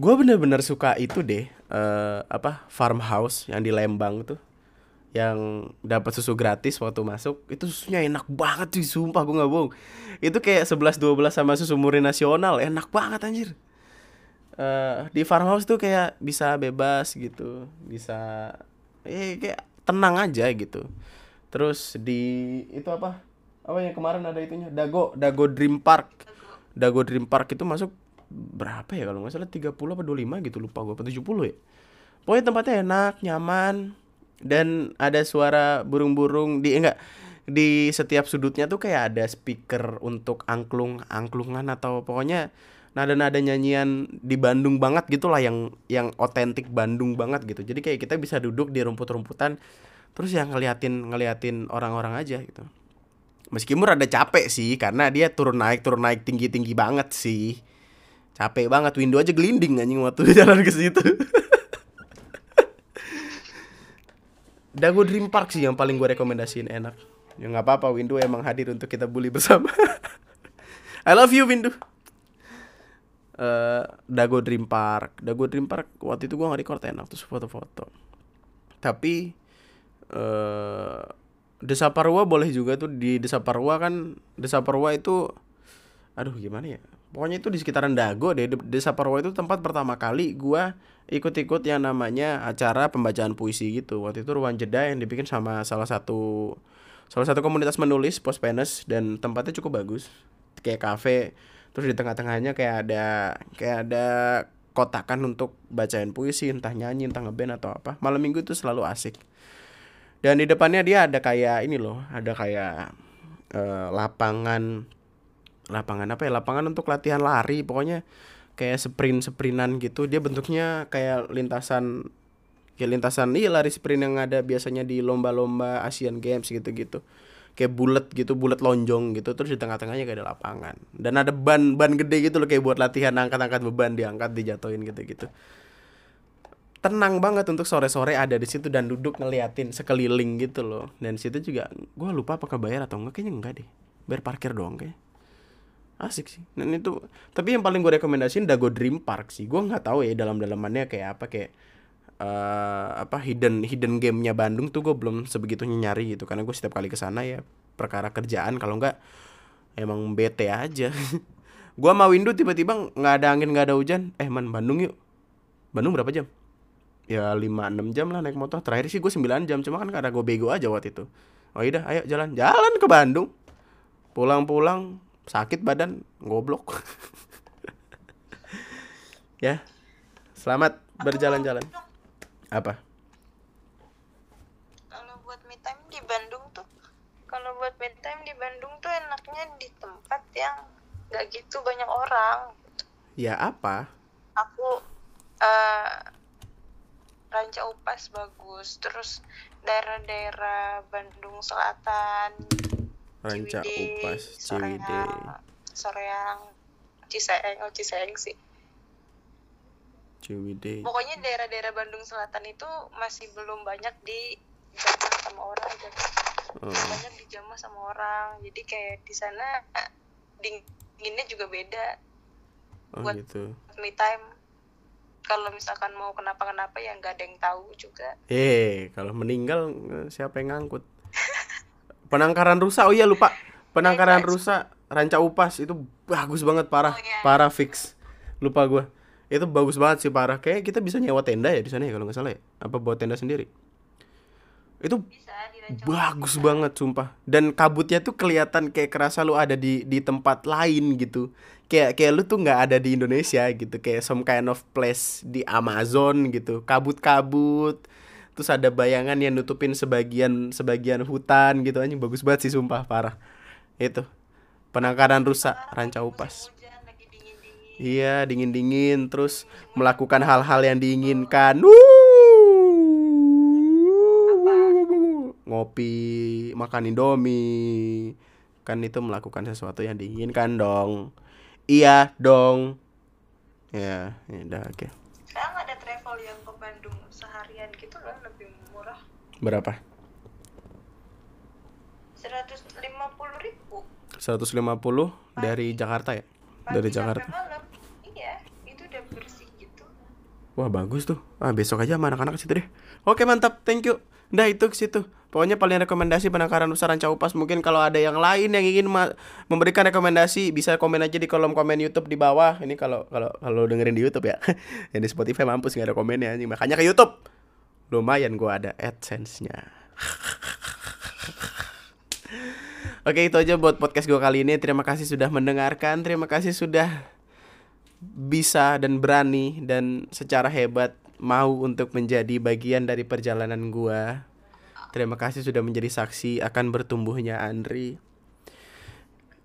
[SPEAKER 1] gua bener-bener suka itu deh eh, apa farmhouse yang di Lembang tuh yang dapat susu gratis waktu masuk itu susunya enak banget sih sumpah gue nggak bohong. Itu kayak 11 12 sama susu murni nasional enak banget anjir. Eh di farmhouse tuh kayak bisa bebas gitu bisa eh kayak tenang aja gitu. Terus di itu apa? Apa yang kemarin ada itunya? Dago Dago Dream Park. Dago Dream Park itu masuk berapa ya kalau nggak salah 30 apa 25 gitu lupa gue apa 70 ya. Pokoknya tempatnya enak nyaman dan ada suara burung-burung di enggak di setiap sudutnya tuh kayak ada speaker untuk angklung angklungan atau pokoknya nada-nada nyanyian di Bandung banget gitulah yang yang otentik Bandung banget gitu. Jadi kayak kita bisa duduk di rumput-rumputan terus yang ngeliatin ngeliatin orang-orang aja gitu. Meskipun rada capek sih karena dia turun naik turun naik tinggi tinggi banget sih. Capek banget window aja gelinding anjing waktu jalan ke situ Dago Dream Park sih yang paling gue rekomendasiin enak. Ya nggak apa-apa, Windu emang hadir untuk kita bully bersama. I love you Windu. Eh, Dago Dream Park, Dago Dream Park waktu itu gue nggak record enak terus foto-foto. Tapi eh Desa Parwa boleh juga tuh di Desa Parwa kan Desa Parwa itu aduh gimana ya pokoknya itu di sekitaran Dago deh De- Desa Parwa itu tempat pertama kali gua ikut-ikut yang namanya acara pembacaan puisi gitu. Waktu itu ruang jeda yang dibikin sama salah satu salah satu komunitas menulis post penes dan tempatnya cukup bagus. Kayak kafe terus di tengah-tengahnya kayak ada kayak ada kotakan untuk bacain puisi entah nyanyi entah ngeband atau apa. Malam minggu itu selalu asik. Dan di depannya dia ada kayak ini loh ada kayak eh, lapangan lapangan apa ya? Lapangan untuk latihan lari. Pokoknya kayak sprint sprintan gitu dia bentuknya kayak lintasan kayak lintasan iya lari sprint yang ada biasanya di lomba-lomba Asian Games gitu-gitu. Kayak bulat gitu bulat lonjong gitu terus di tengah-tengahnya kayak ada lapangan. Dan ada ban ban gede gitu loh kayak buat latihan angkat-angkat beban diangkat dijatuhin gitu-gitu. Tenang banget untuk sore-sore ada di situ dan duduk ngeliatin sekeliling gitu loh. Dan situ juga gua lupa apakah bayar atau enggak kayaknya enggak deh. Bayar parkir doang kayak asik sih. Dan itu tapi yang paling gue rekomendasiin Dago Dream Park sih. Gue nggak tahu ya dalam dalamannya kayak apa kayak eh, apa hidden hidden gamenya Bandung tuh gue belum sebegitunya nyari gitu. Karena gue setiap kali ke sana ya perkara kerjaan kalau enggak emang bete aja. Gua mau Windu tiba-tiba nggak ada angin nggak ada hujan. Eh man Bandung yuk. Bandung berapa jam? Ya 5-6 jam lah naik motor. Terakhir sih gue 9 jam cuma kan karena gue bego aja waktu itu. Oh iya ayo jalan. Jalan ke Bandung. Pulang-pulang sakit badan goblok. Ya selamat berjalan-jalan. apa?
[SPEAKER 2] Kalau buat me time di Bandung tuh, kalau buat me time di Bandung tuh enaknya di tempat yang nggak gitu banyak orang.
[SPEAKER 1] ya apa?
[SPEAKER 2] Aku eh Ranca Upas bagus, terus daerah-daerah Bandung Selatan,
[SPEAKER 1] Ranca
[SPEAKER 2] Ciwidey,
[SPEAKER 1] Upas Ciwidey
[SPEAKER 2] Soreang, Soreang, Ciseeng, oh Ciseeng sih.
[SPEAKER 1] Ciwidey
[SPEAKER 2] Pokoknya daerah-daerah Bandung Selatan itu masih belum banyak di jamah sama orang gitu.
[SPEAKER 1] oh,
[SPEAKER 2] banyak dijamah sama orang. Jadi kayak di sana dinginnya juga beda
[SPEAKER 1] oh
[SPEAKER 2] buat-
[SPEAKER 1] gitu.
[SPEAKER 2] me time. Kalau misalkan mau kenapa-kenapa ya nggak ada yang tahu juga.
[SPEAKER 1] Eh, kalau meninggal eh, siapa yang ngangkut? Penangkaran rusa, oh iya lupa. Penangkaran rusa Ranca Upas itu bagus banget parah,
[SPEAKER 2] Oh, iya.
[SPEAKER 1] parah fix. Lupa gua. Itu bagus banget sih parah. Kayak kita bisa nyewa tenda ya di sana ya kalau nggak salah ya. Apa buat tenda sendiri? Itu
[SPEAKER 2] bisa
[SPEAKER 1] bagus banget sumpah. Dan kabutnya tuh kelihatan kayak kerasa lu ada di di tempat lain gitu. Kayak kayak lu tuh nggak ada di Indonesia gitu. Kayak some kind of place di Amazon gitu. Kabut-kabut. Terus ada bayangan yang nutupin sebagian sebagian hutan gitu anjing bagus banget sih sumpah parah. Itu. Penangkaran rusa Ranca Upas.
[SPEAKER 2] lagi dingin dingin
[SPEAKER 1] Iya, terus melakukan hal-hal yang diinginkan. Ngopi, makan Indomie. Kan itu melakukan sesuatu yang diinginkan dong. Iya dong. Ya, ya udah oke.
[SPEAKER 2] sekarang ada travel yang ke Bandung seharian gitu loh lebih murah
[SPEAKER 1] Berapa?
[SPEAKER 2] 150 ribu
[SPEAKER 1] 150 dari Jakarta ya? Dari Jakarta.
[SPEAKER 2] malam iya itu udah bersih gitu
[SPEAKER 1] Wah bagus tuh. Ah besok aja sama anak-anak ke situ deh. Oke mantap, thank you. Udah itu ke situ. Pokoknya paling rekomendasi penangkaran Nusa Ranca Upas. Mungkin kalau ada yang lain yang ingin memberikan rekomendasi bisa komen aja di kolom komen YouTube di bawah. Ini kalau kalau kalau dengerin di YouTube ya. yang di Spotify mampus nggak ada komennya anjing. Makanya ke YouTube. Lumayan gua ada AdSense-nya. Oke itu aja buat podcast gue kali ini Terima kasih sudah mendengarkan Terima kasih sudah bisa dan berani dan secara hebat mau untuk menjadi bagian dari perjalanan gua. Terima kasih sudah menjadi saksi akan bertumbuhnya Andri.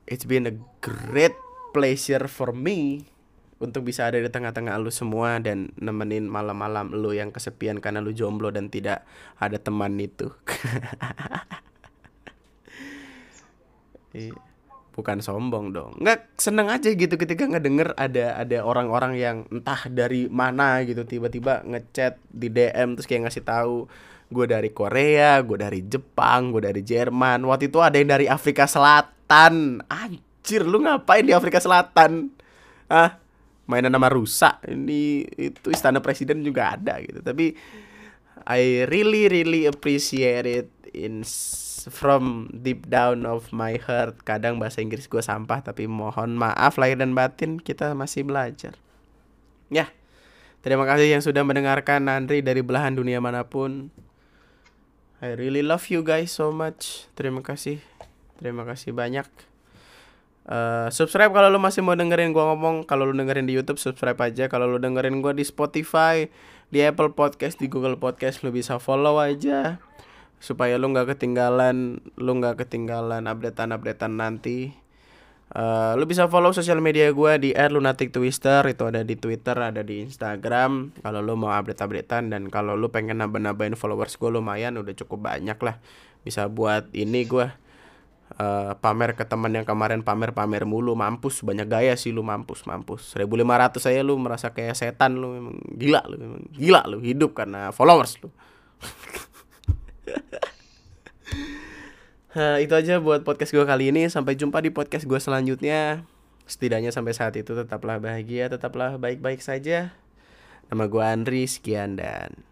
[SPEAKER 1] It's been a great pleasure for me untuk bisa ada di tengah-tengah lu semua dan nemenin malam-malam lu yang kesepian karena lu jomblo dan tidak ada teman itu. Iya. Bukan sombong dong. Nggak seneng aja gitu ketika ngedenger ada ada orang-orang yang entah dari mana gitu tiba-tiba ngechat di DM terus kayak ngasih tahu gue dari Korea, gue dari Jepang, gue dari Jerman. Waktu itu ada yang dari Afrika Selatan. Anjir, lu ngapain di Afrika Selatan? Ah, mainan nama rusak. Ini itu istana presiden juga ada gitu. Tapi I really really appreciate it in from deep down of my heart. Kadang bahasa Inggris gue sampah tapi mohon maaf lahir dan batin kita masih belajar. Ya. Terima kasih yang sudah mendengarkan Andri dari belahan dunia mana pun. I really love you guys so much. Terima kasih. Terima kasih banyak. Eh, subscribe kalau lu masih mau dengerin gua ngomong. Kalau lu dengerin di YouTube subscribe aja. Kalau lu dengerin gua di Spotify, di Apple Podcast, di Google Podcast lu bisa follow aja supaya lu nggak ketinggalan, lu nggak ketinggalan updatean-updatean nanti. Eh, lu bisa follow sosial media gua di @lunatictwister itu ada di Twitter, ada di Instagram. Kalau lu mau update-updatean dan kalau lu pengen nambah-nambahin followers gua lumayan udah cukup banyak lah. Bisa buat ini gua eh, pamer ke teman yang kemarin pamer-pamer mulu. Mampus banyak gaya sih lu mampus mampus. 1500 saya lu merasa kayak setan lu memang gila lu memang gila lu hidup karena followers lu. Hah, itu aja buat podcast gue kali ini. Sampai jumpa di podcast gue selanjutnya. Setidaknya sampai saat itu tetaplah bahagia tetaplah baik-baik saja. Nama gue Andri sekian dan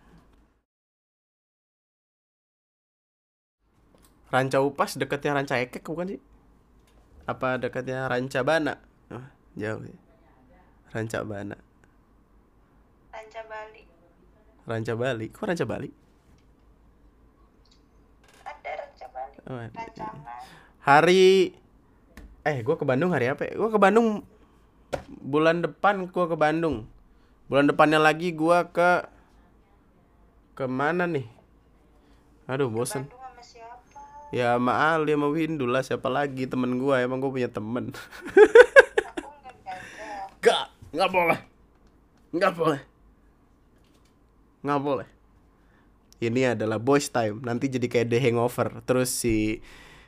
[SPEAKER 1] Ranca Upas dekatnya Ranca Ekek bukan sih? Apa dekatnya Ranca Bana? Oh, jauh ya. Ranca Bana.
[SPEAKER 2] Ranca Bali
[SPEAKER 1] Ranca Bali. Kok Ranca Bali?
[SPEAKER 2] ada Ranca Bali
[SPEAKER 1] Oh, ada.
[SPEAKER 2] rancangan
[SPEAKER 1] Hari eh gua ke Bandung hari apa? ya? Gua ke Bandung bulan depan gua ke Bandung. Bulan depannya lagi gua ke ke mana nih? Aduh, bosen.
[SPEAKER 2] Bandung siapa
[SPEAKER 1] Ya sama Ali sama Windu lah siapa lagi? Temen gua emang gua punya temen. Gak, nggak boleh. Nggak boleh. Nggak boleh. Ini adalah boys time. Nanti jadi kayak The Hangover. Terus si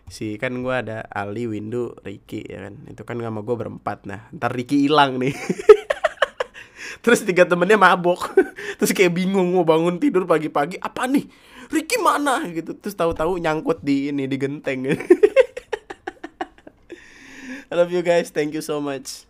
[SPEAKER 1] si kan gua ada Ali, Windu, Ricky ya kan? Itu kan sama gua berempat. Nah ntar Ricky hilang nih. Terus tiga temennya mabok. Terus kayak bingung mau bangun tidur pagi-pagi. Apa nih? Ricky mana? gitu. Terus tahu-tahu nyangkut di ini di genteng. I love you guys. Thank you so much